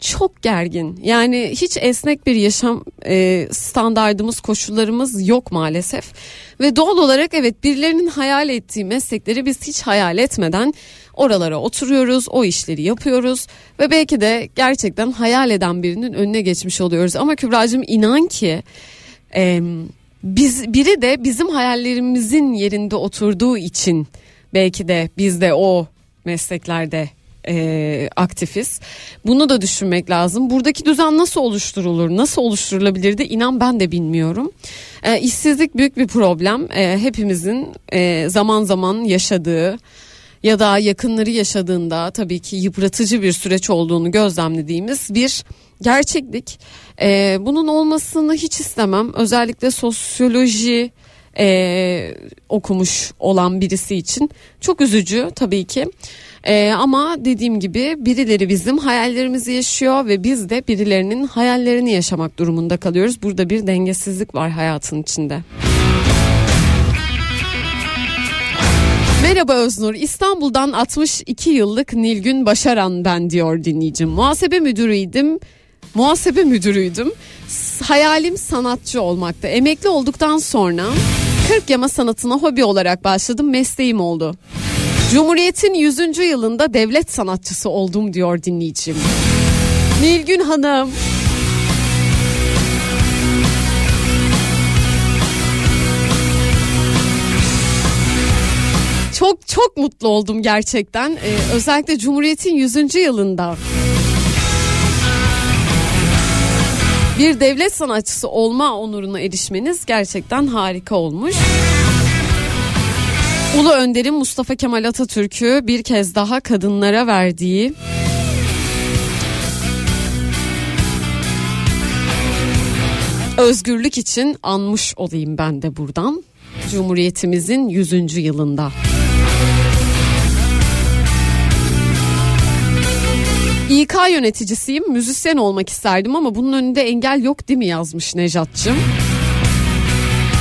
çok gergin. Yani hiç esnek bir yaşam e, standardımız, koşullarımız yok maalesef. Ve doğal olarak evet birilerinin hayal ettiği meslekleri biz hiç hayal etmeden oralara oturuyoruz, o işleri yapıyoruz ve belki de gerçekten hayal eden birinin önüne geçmiş oluyoruz. Ama Kübra'cığım inan ki e, biz biri de bizim hayallerimizin yerinde oturduğu için belki de biz de o mesleklerde e, aktifiz. Bunu da düşünmek lazım. Buradaki düzen nasıl oluşturulur, nasıl oluşturulabilir de inan ben de bilmiyorum. E, işsizlik büyük bir problem. E, hepimizin e, zaman zaman yaşadığı ya da yakınları yaşadığında tabii ki yıpratıcı bir süreç olduğunu gözlemlediğimiz bir gerçeklik. E, bunun olmasını hiç istemem. Özellikle sosyoloji e, okumuş olan birisi için çok üzücü tabii ki. Ee, ama dediğim gibi birileri bizim hayallerimizi yaşıyor ve biz de birilerinin hayallerini yaşamak durumunda kalıyoruz. Burada bir dengesizlik var hayatın içinde. Merhaba Öznur. İstanbul'dan 62 yıllık Nilgün Başaran ben diyor dinleyicim. Muhasebe müdürüydüm. Muhasebe müdürüydüm. Hayalim sanatçı olmakta. Emekli olduktan sonra 40 yama sanatına hobi olarak başladım. Mesleğim oldu. Cumhuriyet'in 100. yılında devlet sanatçısı oldum diyor dinleyicim. Nilgün Hanım. Çok çok mutlu oldum gerçekten. Ee, özellikle Cumhuriyet'in 100. yılında bir devlet sanatçısı olma onuruna erişmeniz gerçekten harika olmuş. Ulu Önder'in Mustafa Kemal Atatürk'ü bir kez daha kadınlara verdiği özgürlük için anmış olayım ben de buradan. Cumhuriyetimizin 100. yılında. İK yöneticisiyim, müzisyen olmak isterdim ama bunun önünde engel yok değil mi yazmış Nejat'cığım.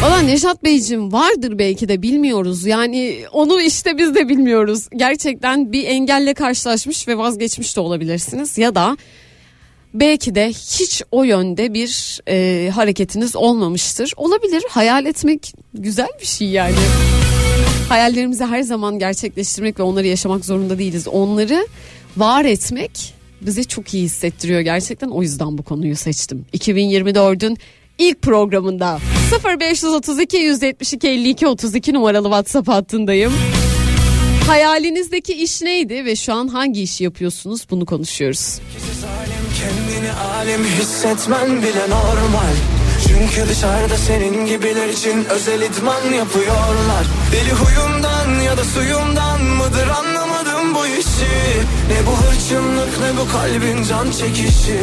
Valla Neşat Beyciğim vardır belki de bilmiyoruz. Yani onu işte biz de bilmiyoruz. Gerçekten bir engelle karşılaşmış ve vazgeçmiş de olabilirsiniz. Ya da belki de hiç o yönde bir e, hareketiniz olmamıştır. Olabilir hayal etmek güzel bir şey yani. Hayallerimizi her zaman gerçekleştirmek ve onları yaşamak zorunda değiliz. Onları var etmek bize çok iyi hissettiriyor gerçekten. O yüzden bu konuyu seçtim. 2024'ün ilk programında. 0532 172 52 32 numaralı WhatsApp hattındayım. Hayalinizdeki iş neydi ve şu an hangi işi yapıyorsunuz? Bunu konuşuyoruz. Kendini alim hissetmen bile normal. Çünkü dışarıda senin gibiler için özel idman yapıyorlar. Deli huyumdan ya da suyumdan mıdır anlamadım bu işi. Ne bu hırçınlık ne bu kalbin can çekişi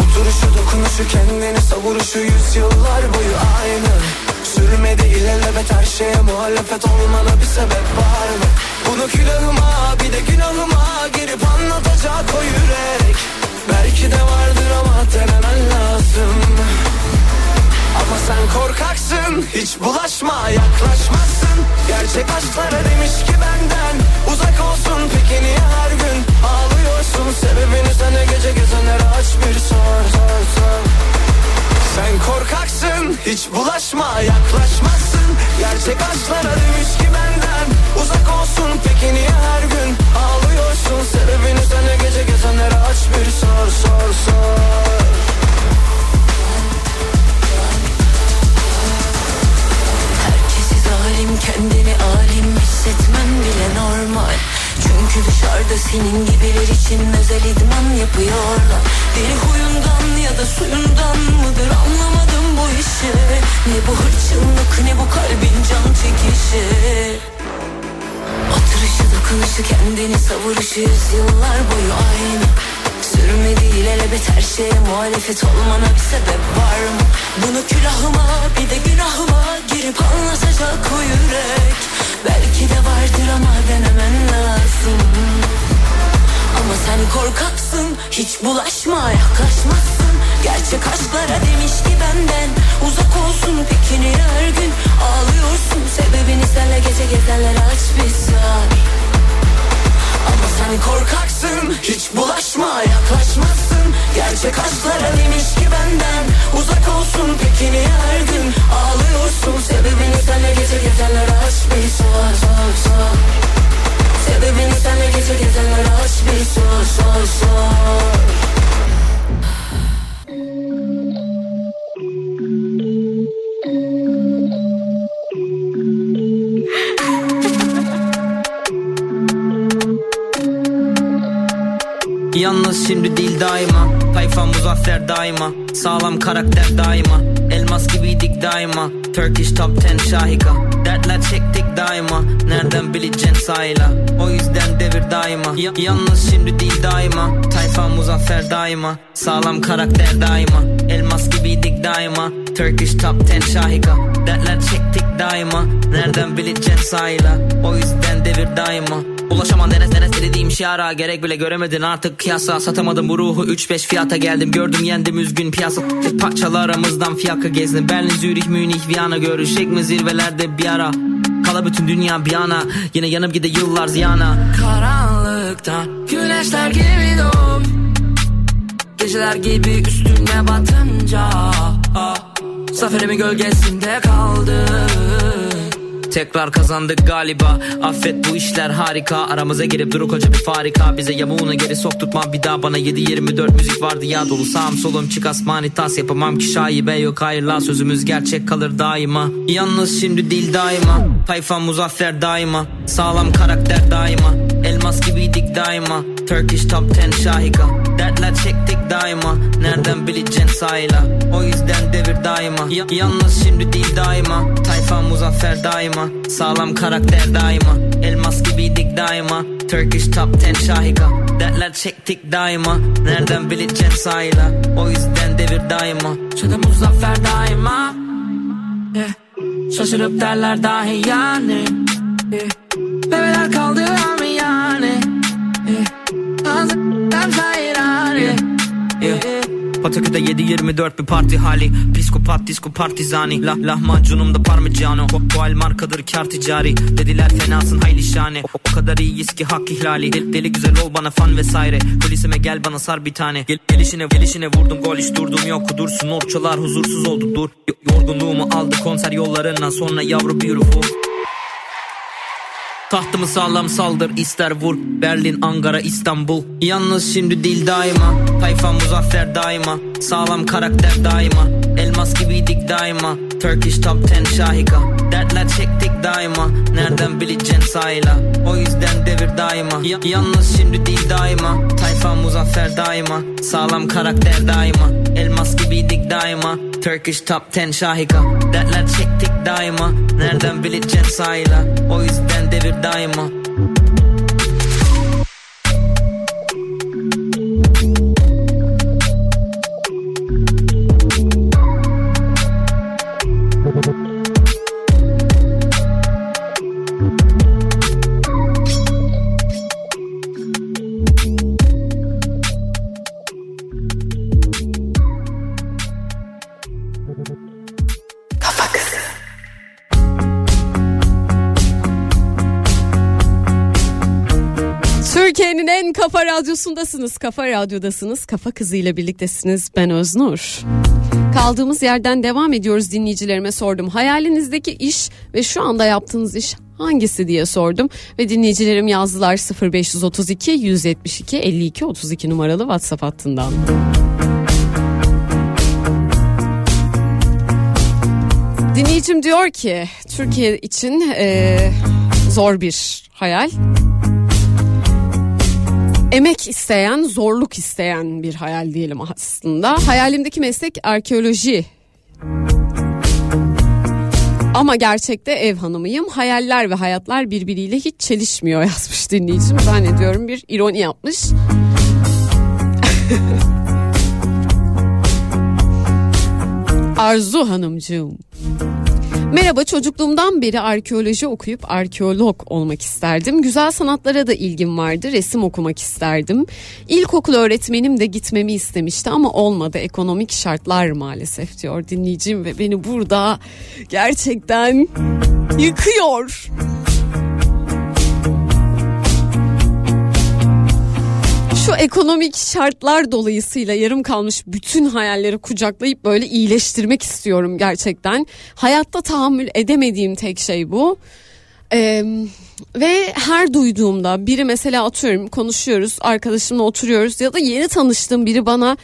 Oturuşu dokunuşu kendini savuruşu yüzyıllar boyu aynı. Sürmedi ilelebet her şeye muhalefet olmana bir sebep var mı? Bunu külahıma bir de günahıma girip anlatacak o yürek. Belki de vardır ama denemen lazım. Ama sen korkaksın hiç bulaşma yaklaşmazsın. Gerçek aşklara demiş ki benden uzak olsun Peki niye her gün ağlıyorsun Sebebini sana gece gezenlere aç bir sor sor sor. Sen korkaksın hiç bulaşma yaklaşmazsın. Gerçek aşklara demiş ki benden uzak olsun. Peki niye her gün ağlıyorsun? Sebebini sana gece gezenlere aç bir sor sor sor. Herkesi zalim kendini alim hissetmen bile normal Çünkü dışarıda senin gibiler için özel idman yapıyorlar. Deli huyundan ya da suyundan mıdır anlamadım bu işi. Ne bu hırçınlık ne bu kalbin can çekişi. Oturuşu dokunuşu kendini savuruşu yıllar boyu aynı. Sürmedi ilelebet her şeye muhalefet olmana bir sebep var mı? Bunu külahıma bir de günahıma girip anlatacak o yürek Belki de vardır ama denemen lazım. Ama sen korkaksın hiç bulaşma yaklaşmazsın. Gerçek aşklara demiş ki benden uzak olsun niye her gün ağlıyorsun? Sebebini senle gece gezenlere aç bir sor Ama sen korkaksın hiç bulaşma yaklaşmazsın. Gerçek aşklara demiş ki benden uzak olsun. Peki niye her gün ağlıyorsun? Sebebini senle gece gezenlere aç bir sor sor sor Sebebini senle gece gezenlere aç bir sor sor sor Yalnız şimdi değil daima. Tayfa muzaffer daima. Sağlam karakter daima. Elmas gibiydik daima. Turkish top 10 şahika. Dertler çektik daima. Nereden bileceksin sayla? O yüzden devir daima. Ya- Yalnız şimdi değil daima. Tayfa muzaffer daima. Sağlam karakter daima. Elmas gibiydik daima. Turkish top 10 şahika. Dertler çektik daima. Nereden bileceksin sayla? O yüzden devir daima Ulaşaman denes denes dediğim şiara. Gerek bile göremedin artık. Kıyasa Satamadım bu ruhu. 3-5 fiyata geldim Gördüm yendim üzgün. Piyasa parçalarımızdan fiyaka gezdim. Berlin, Zürih, Münih, Viyana Görüşecek mi zirvelerde bir ara? Kala bütün dünya bir yana. Yine yanıp gide yıllar ziyana. Karanlıkta güneşler gibi doğup Geceler gibi üstüne batınca Zaferimin gölgesinde kaldı Tekrar kazandık galiba. Affet bu işler harika. Aramıza girip duru koca bir farika. Bize yamuğunu geri sokturtma bir daha bana 7-24 müzik vardı. Ya dolu Sağım solum çık asmani tas yapamam ki şaibe yok. Hayır la Sözümüz gerçek kalır daima. Yalnız şimdi değil daima. Tayfa muzaffer daima. Sağlam karakter daima Elmas gibiydik daima. Turkish top 10 şahika. Dertler çektik daima. Nereden bileceksin sayla? O yüzden devir daima. Ya- Yalnız şimdi değil daima. Tayfa muzaffer daima. Sağlam karakter daima. Elmas gibiydik daima. Turkish top 10 şahika. Dertler çektik daima. Nereden bileceksin sayla? O yüzden devir daima. Şurada muzaffer daima. Yeah. Şaşırıp derler dahi yani. Yeah. Bebeler kaldıran mı yani yeah. Hazır hayran yeah. Yeah. Pataküte 7-24 bir parti hali. Psikopat disco partizani. Lah Lahmacunumda parmigiano. El markadır kar ticari. Dediler fenasın hayli şahane. O, o kadar iyiyiz ki hak ihlali. Del- Deli güzel ol bana fan vesaire. Kulisime gel bana sar bir tane. Gel, Gelişine gelişine vurdum gol hiç durdum yok. Kudursun orçalar huzursuz oldu dur. Yorgunluğumu aldı konser yollarından. Sonra yavru beautiful Tahtımı sağlam saldır ister vur. Berlin, Ankara, İstanbul. Yalnız şimdi değil daima. Tayfa muzaffer daima. Sağlam karakter daima Elmas gibiydik daima. Turkish top 10 şahika. Dertler çektik daima. Nereden bileceksin sayla? O yüzden devir daima. Ya- Yalnız şimdi değil daima. Tayfa muzaffer daima. Sağlam karakter daima. Elmas gibiydik daima. Turkish top 10 şahika. Dertler çektik daima. Nereden bileceksin sayla? O yüzden devir daima Türkiye'nin en kafa radyosundasınız. Kafa radyodasınız. Kafa kızıyla birliktesiniz. Ben Öznur. Kaldığımız yerden devam ediyoruz dinleyicilerime sordum. Hayalinizdeki iş ve şu anda yaptığınız iş hangisi diye sordum. Ve dinleyicilerim yazdılar 0532 172 52 32 numaralı WhatsApp hattından. Dinleyicim diyor ki Türkiye için eee, zor bir hayal. Emek isteyen, zorluk isteyen bir hayal diyelim aslında. Hayalimdeki meslek arkeoloji. Ama gerçekte ev hanımıyım. Hayaller ve hayatlar birbiriyle hiç çelişmiyor yazmış dinleyicim. Zannediyorum bir ironi yapmış. Arzu Hanımcığım. Merhaba çocukluğumdan beri arkeoloji okuyup arkeolog olmak isterdim. Güzel sanatlara da ilgim vardı. Resim okumak isterdim. İlkokul öğretmenim de gitmemi istemişti ama olmadı. Ekonomik şartlar maalesef diyor dinleyicim ve beni burada gerçekten yıkıyor. Şu ekonomik şartlar dolayısıyla yarım kalmış bütün hayalleri kucaklayıp böyle iyileştirmek istiyorum gerçekten. Hayatta tahammül edemediğim tek şey bu. Ee, ve her duyduğumda biri mesela atıyorum konuşuyoruz arkadaşımla oturuyoruz ya da yeni tanıştığım biri bana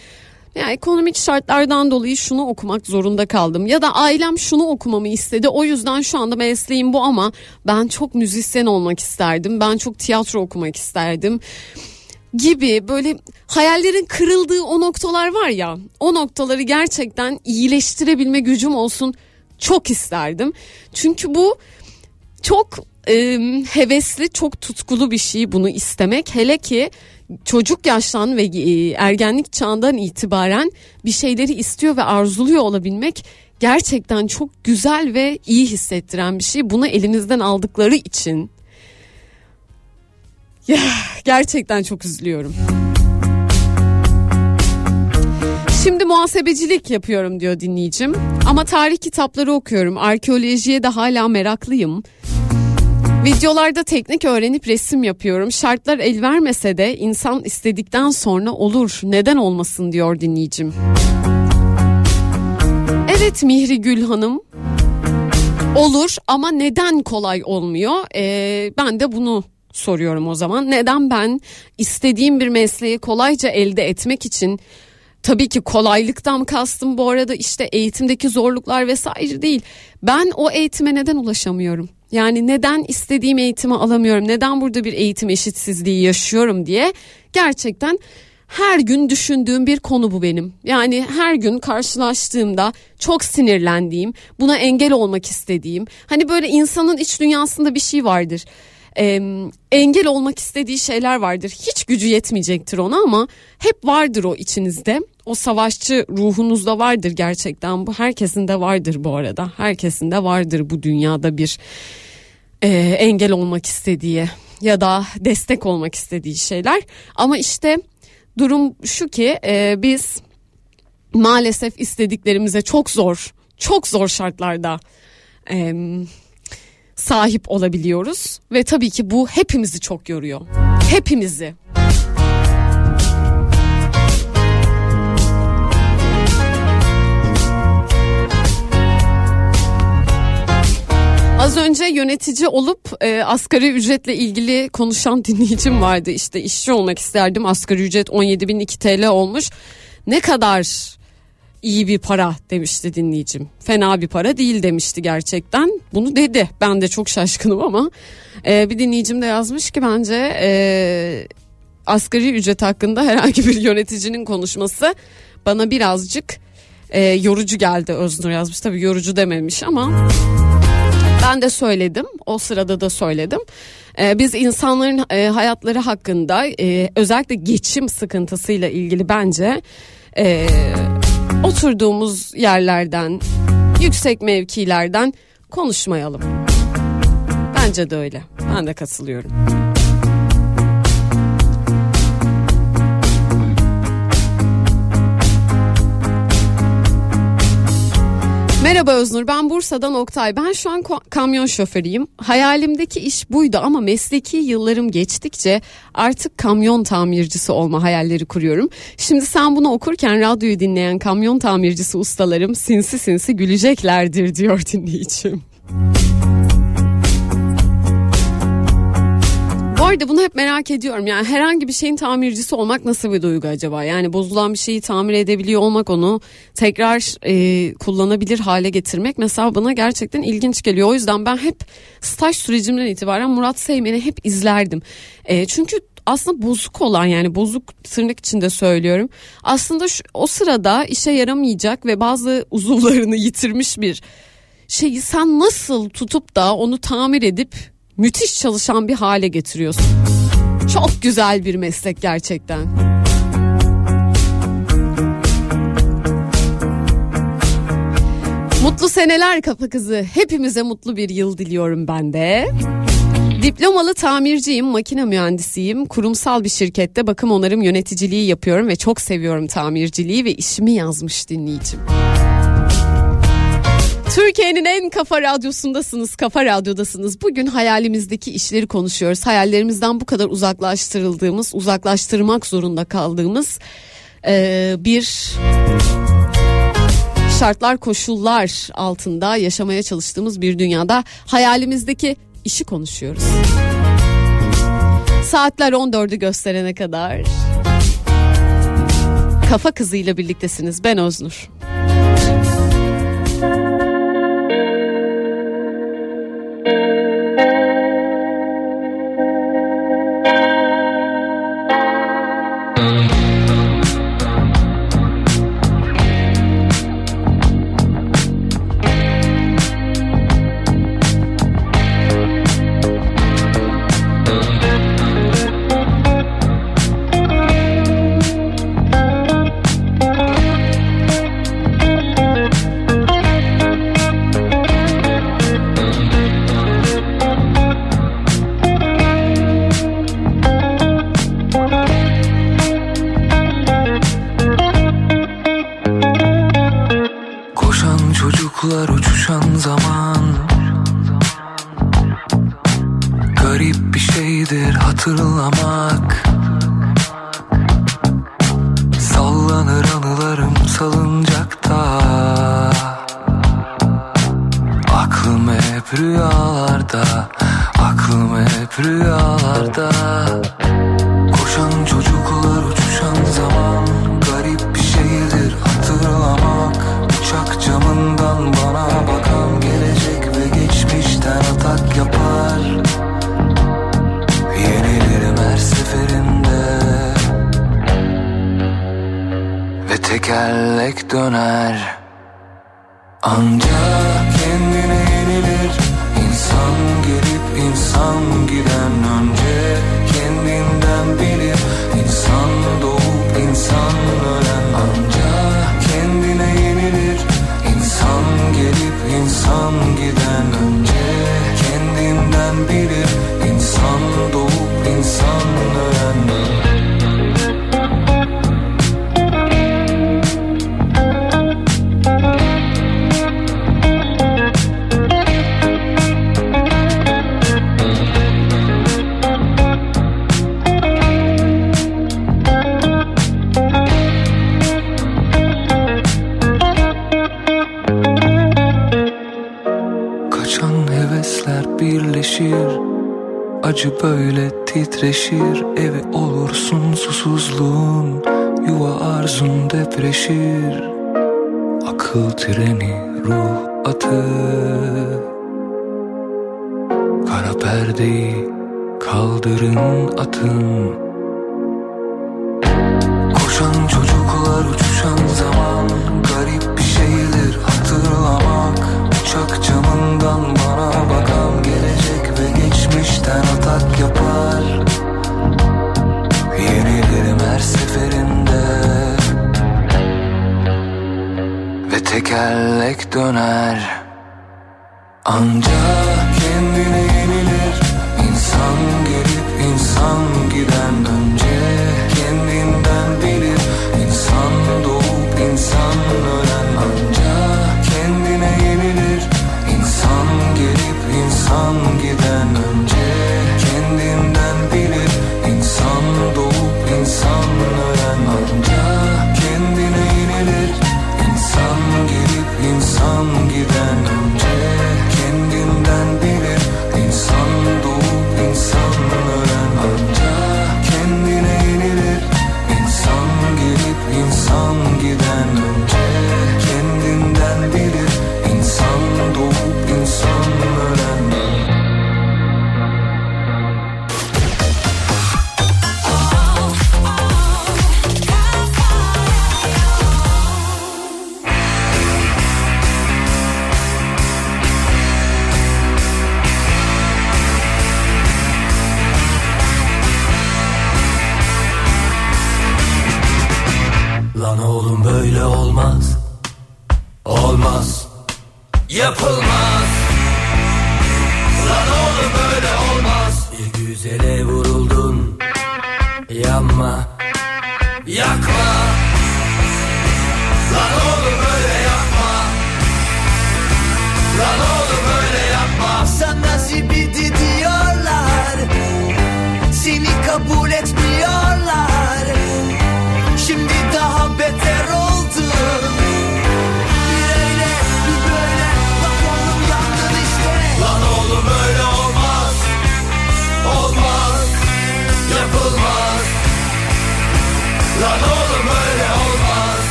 ya ekonomik şartlardan dolayı şunu okumak zorunda kaldım ya da ailem şunu okumamı istedi o yüzden şu anda mesleğim bu ama ben çok müzisyen olmak isterdim ben çok tiyatro okumak isterdim gibi böyle hayallerin kırıldığı o noktalar var ya o noktaları gerçekten iyileştirebilme gücüm olsun çok isterdim. Çünkü bu çok e, hevesli çok tutkulu bir şey bunu istemek hele ki çocuk yaştan ve e, ergenlik çağından itibaren bir şeyleri istiyor ve arzuluyor olabilmek gerçekten çok güzel ve iyi hissettiren bir şey. Bunu elinizden aldıkları için ya gerçekten çok üzülüyorum. Şimdi muhasebecilik yapıyorum diyor dinleyicim. Ama tarih kitapları okuyorum. Arkeolojiye de hala meraklıyım. Videolarda teknik öğrenip resim yapıyorum. Şartlar el vermese de insan istedikten sonra olur. Neden olmasın diyor dinleyicim. Evet Mihri Gül Hanım. Olur ama neden kolay olmuyor? Ee, ben de bunu soruyorum o zaman. Neden ben istediğim bir mesleği kolayca elde etmek için tabii ki kolaylıktan kastım bu arada işte eğitimdeki zorluklar vesaire değil. Ben o eğitime neden ulaşamıyorum? Yani neden istediğim eğitimi alamıyorum? Neden burada bir eğitim eşitsizliği yaşıyorum diye gerçekten her gün düşündüğüm bir konu bu benim. Yani her gün karşılaştığımda çok sinirlendiğim, buna engel olmak istediğim. Hani böyle insanın iç dünyasında bir şey vardır. Ee, engel olmak istediği şeyler vardır. Hiç gücü yetmeyecektir ona ama hep vardır o içinizde. O savaşçı ruhunuzda vardır gerçekten. Bu herkesin de vardır bu arada. Herkesin de vardır bu dünyada bir e, engel olmak istediği ya da destek olmak istediği şeyler. Ama işte durum şu ki e, biz maalesef istediklerimize çok zor, çok zor şartlarda e, sahip olabiliyoruz ve tabii ki bu hepimizi çok yoruyor. Hepimizi. Az önce yönetici olup e, asgari ücretle ilgili konuşan dinleyicim vardı. İşte işçi olmak isterdim. Asgari ücret 17.002 TL olmuş. Ne kadar iyi bir para demişti dinleyicim. Fena bir para değil demişti gerçekten. Bunu dedi. Ben de çok şaşkınım ama e, bir dinleyicim de yazmış ki bence e, asgari ücret hakkında herhangi bir yöneticinin konuşması bana birazcık e, yorucu geldi Öznur yazmış. Tabii yorucu dememiş ama ben de söyledim. O sırada da söyledim. Ee, biz insanların e, hayatları hakkında e, özellikle geçim sıkıntısıyla ilgili bence e, oturduğumuz yerlerden, yüksek mevkilerden konuşmayalım. Bence de öyle. Ben de katılıyorum. Merhaba Öznur ben Bursa'dan Oktay. Ben şu an kamyon şoförüyüm. Hayalimdeki iş buydu ama mesleki yıllarım geçtikçe artık kamyon tamircisi olma hayalleri kuruyorum. Şimdi sen bunu okurken radyoyu dinleyen kamyon tamircisi ustalarım sinsi sinsi güleceklerdir diyor dinleyicim. Bu arada bunu hep merak ediyorum. Yani herhangi bir şeyin tamircisi olmak nasıl bir duygu acaba? Yani bozulan bir şeyi tamir edebiliyor olmak onu tekrar e, kullanabilir hale getirmek mesela bana gerçekten ilginç geliyor. O yüzden ben hep staj sürecimden itibaren Murat Seymen'i hep izlerdim. E, çünkü aslında bozuk olan yani bozuk tırnak içinde söylüyorum. Aslında şu, o sırada işe yaramayacak ve bazı uzuvlarını yitirmiş bir şeyi sen nasıl tutup da onu tamir edip müthiş çalışan bir hale getiriyorsun. Çok güzel bir meslek gerçekten. Mutlu seneler kafa kızı. Hepimize mutlu bir yıl diliyorum ben de. Diplomalı tamirciyim, makine mühendisiyim. Kurumsal bir şirkette bakım onarım yöneticiliği yapıyorum ve çok seviyorum tamirciliği ve işimi yazmış dinleyicim. Türkiye'nin en kafa radyosundasınız, kafa radyodasınız. Bugün hayalimizdeki işleri konuşuyoruz. Hayallerimizden bu kadar uzaklaştırıldığımız, uzaklaştırmak zorunda kaldığımız eee, bir şartlar, koşullar altında yaşamaya çalıştığımız bir dünyada hayalimizdeki işi konuşuyoruz. Saatler 14'ü gösterene kadar kafa kızıyla birliktesiniz. Ben Öznur.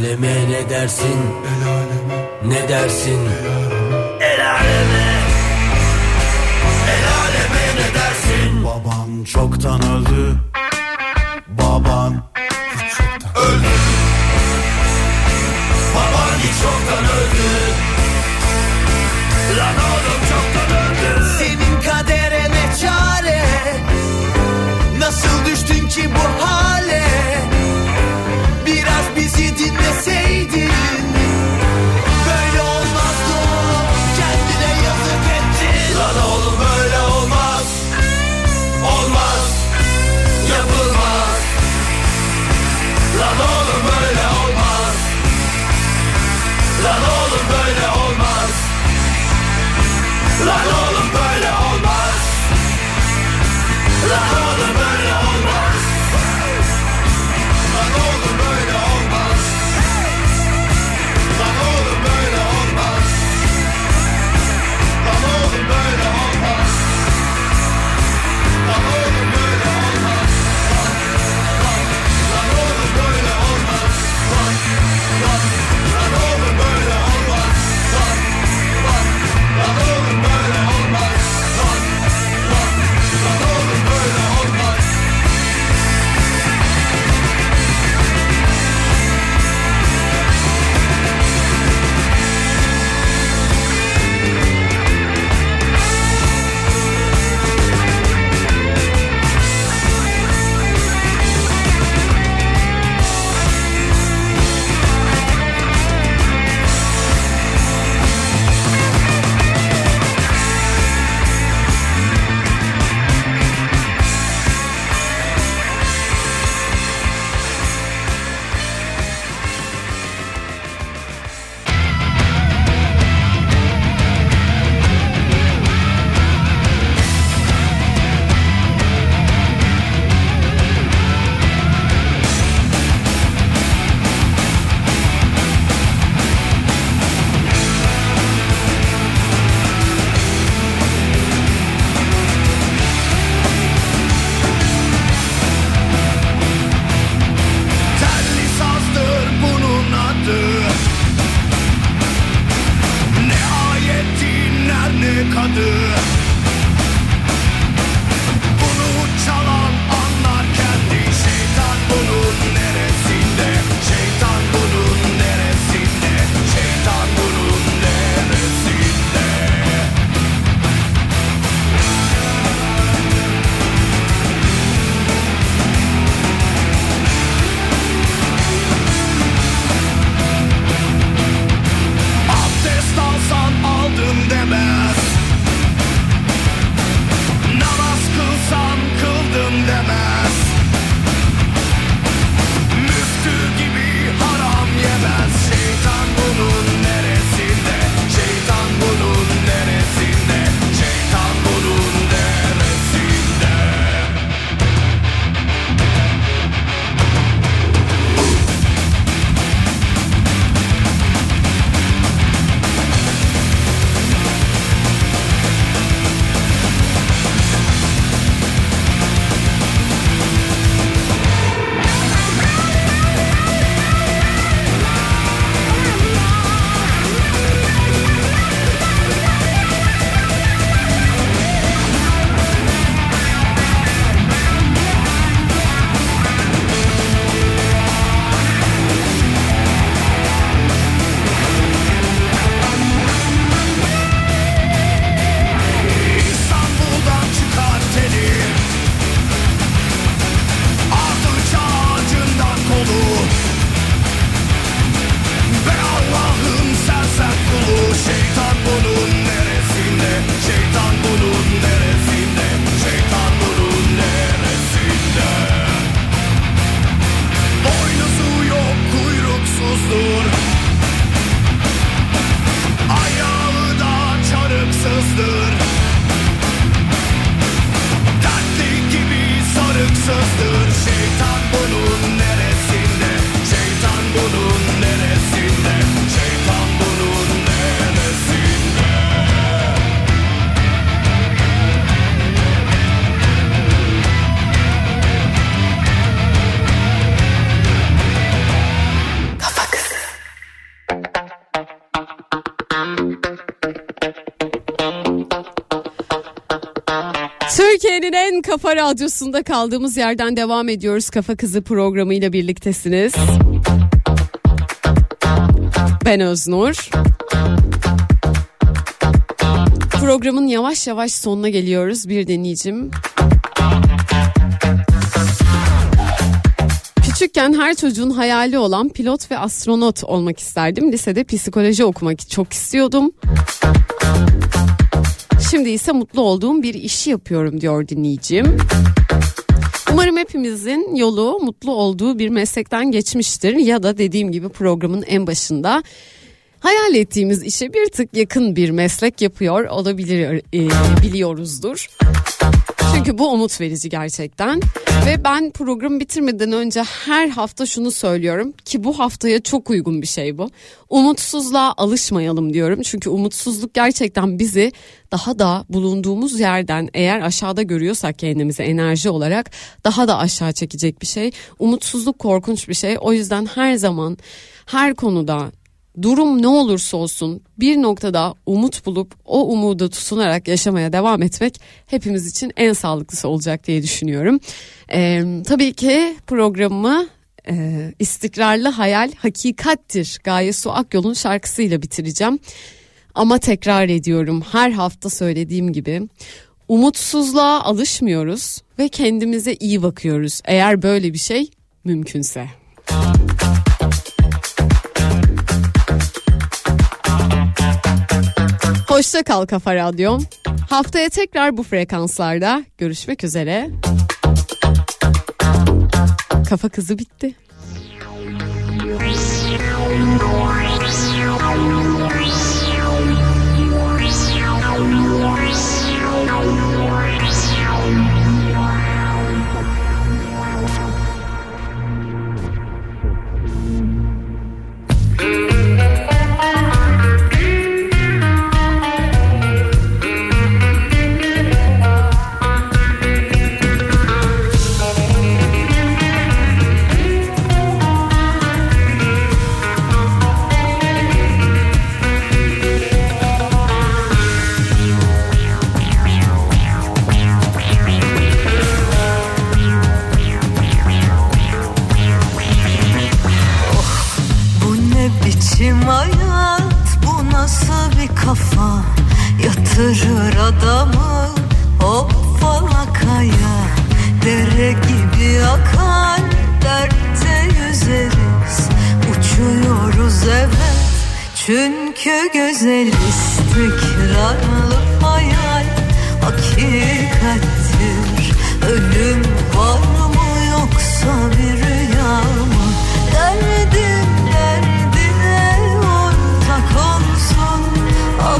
aleme ne dersin? El aleme. Ne dersin? El aleme. El aleme ne dersin? Baban çoktan öldü. Baban çoktan öldü. Baban hiç çoktan öldü. Lan oğlum çoktan öldü. Senin kaderine çare. Nasıl düştün ki bu hale? dinleseydin En kafa radyosunda kaldığımız yerden devam ediyoruz. Kafa Kızı programıyla birliktesiniz. Ben Öznur. Programın yavaş yavaş sonuna geliyoruz. Bir deneyicim. Küçükken her çocuğun hayali olan pilot ve astronot olmak isterdim. Lisede psikoloji okumak çok istiyordum. Şimdi ise mutlu olduğum bir işi yapıyorum diyor dinleyicim. Umarım hepimizin yolu mutlu olduğu bir meslekten geçmiştir ya da dediğim gibi programın en başında hayal ettiğimiz işe bir tık yakın bir meslek yapıyor olabilir e, biliyoruzdur. Çünkü bu umut verici gerçekten. Ve ben programı bitirmeden önce her hafta şunu söylüyorum ki bu haftaya çok uygun bir şey bu. Umutsuzluğa alışmayalım diyorum. Çünkü umutsuzluk gerçekten bizi daha da bulunduğumuz yerden eğer aşağıda görüyorsak kendimizi enerji olarak daha da aşağı çekecek bir şey. Umutsuzluk korkunç bir şey. O yüzden her zaman her konuda durum ne olursa olsun bir noktada umut bulup o umuda tutunarak yaşamaya devam etmek hepimiz için en sağlıklısı olacak diye düşünüyorum. Ee, tabii ki programımı e, istikrarlı hayal hakikattir Gaye Su Akyol'un şarkısıyla bitireceğim. Ama tekrar ediyorum her hafta söylediğim gibi umutsuzluğa alışmıyoruz ve kendimize iyi bakıyoruz eğer böyle bir şey mümkünse. Hoşça kal Kafa Radyom. Haftaya tekrar bu frekanslarda görüşmek üzere. Kafa kızı bitti. Kafa Yatırır adamı. Hop falakaya Dere gibi akar. Dertte yüzeriz Uçuyoruz evet. Çünkü güzel istikrarlı hayal. Hakikattir Ölüm var mı yoksa bir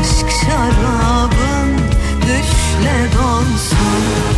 Aşk şarabın düşle donsun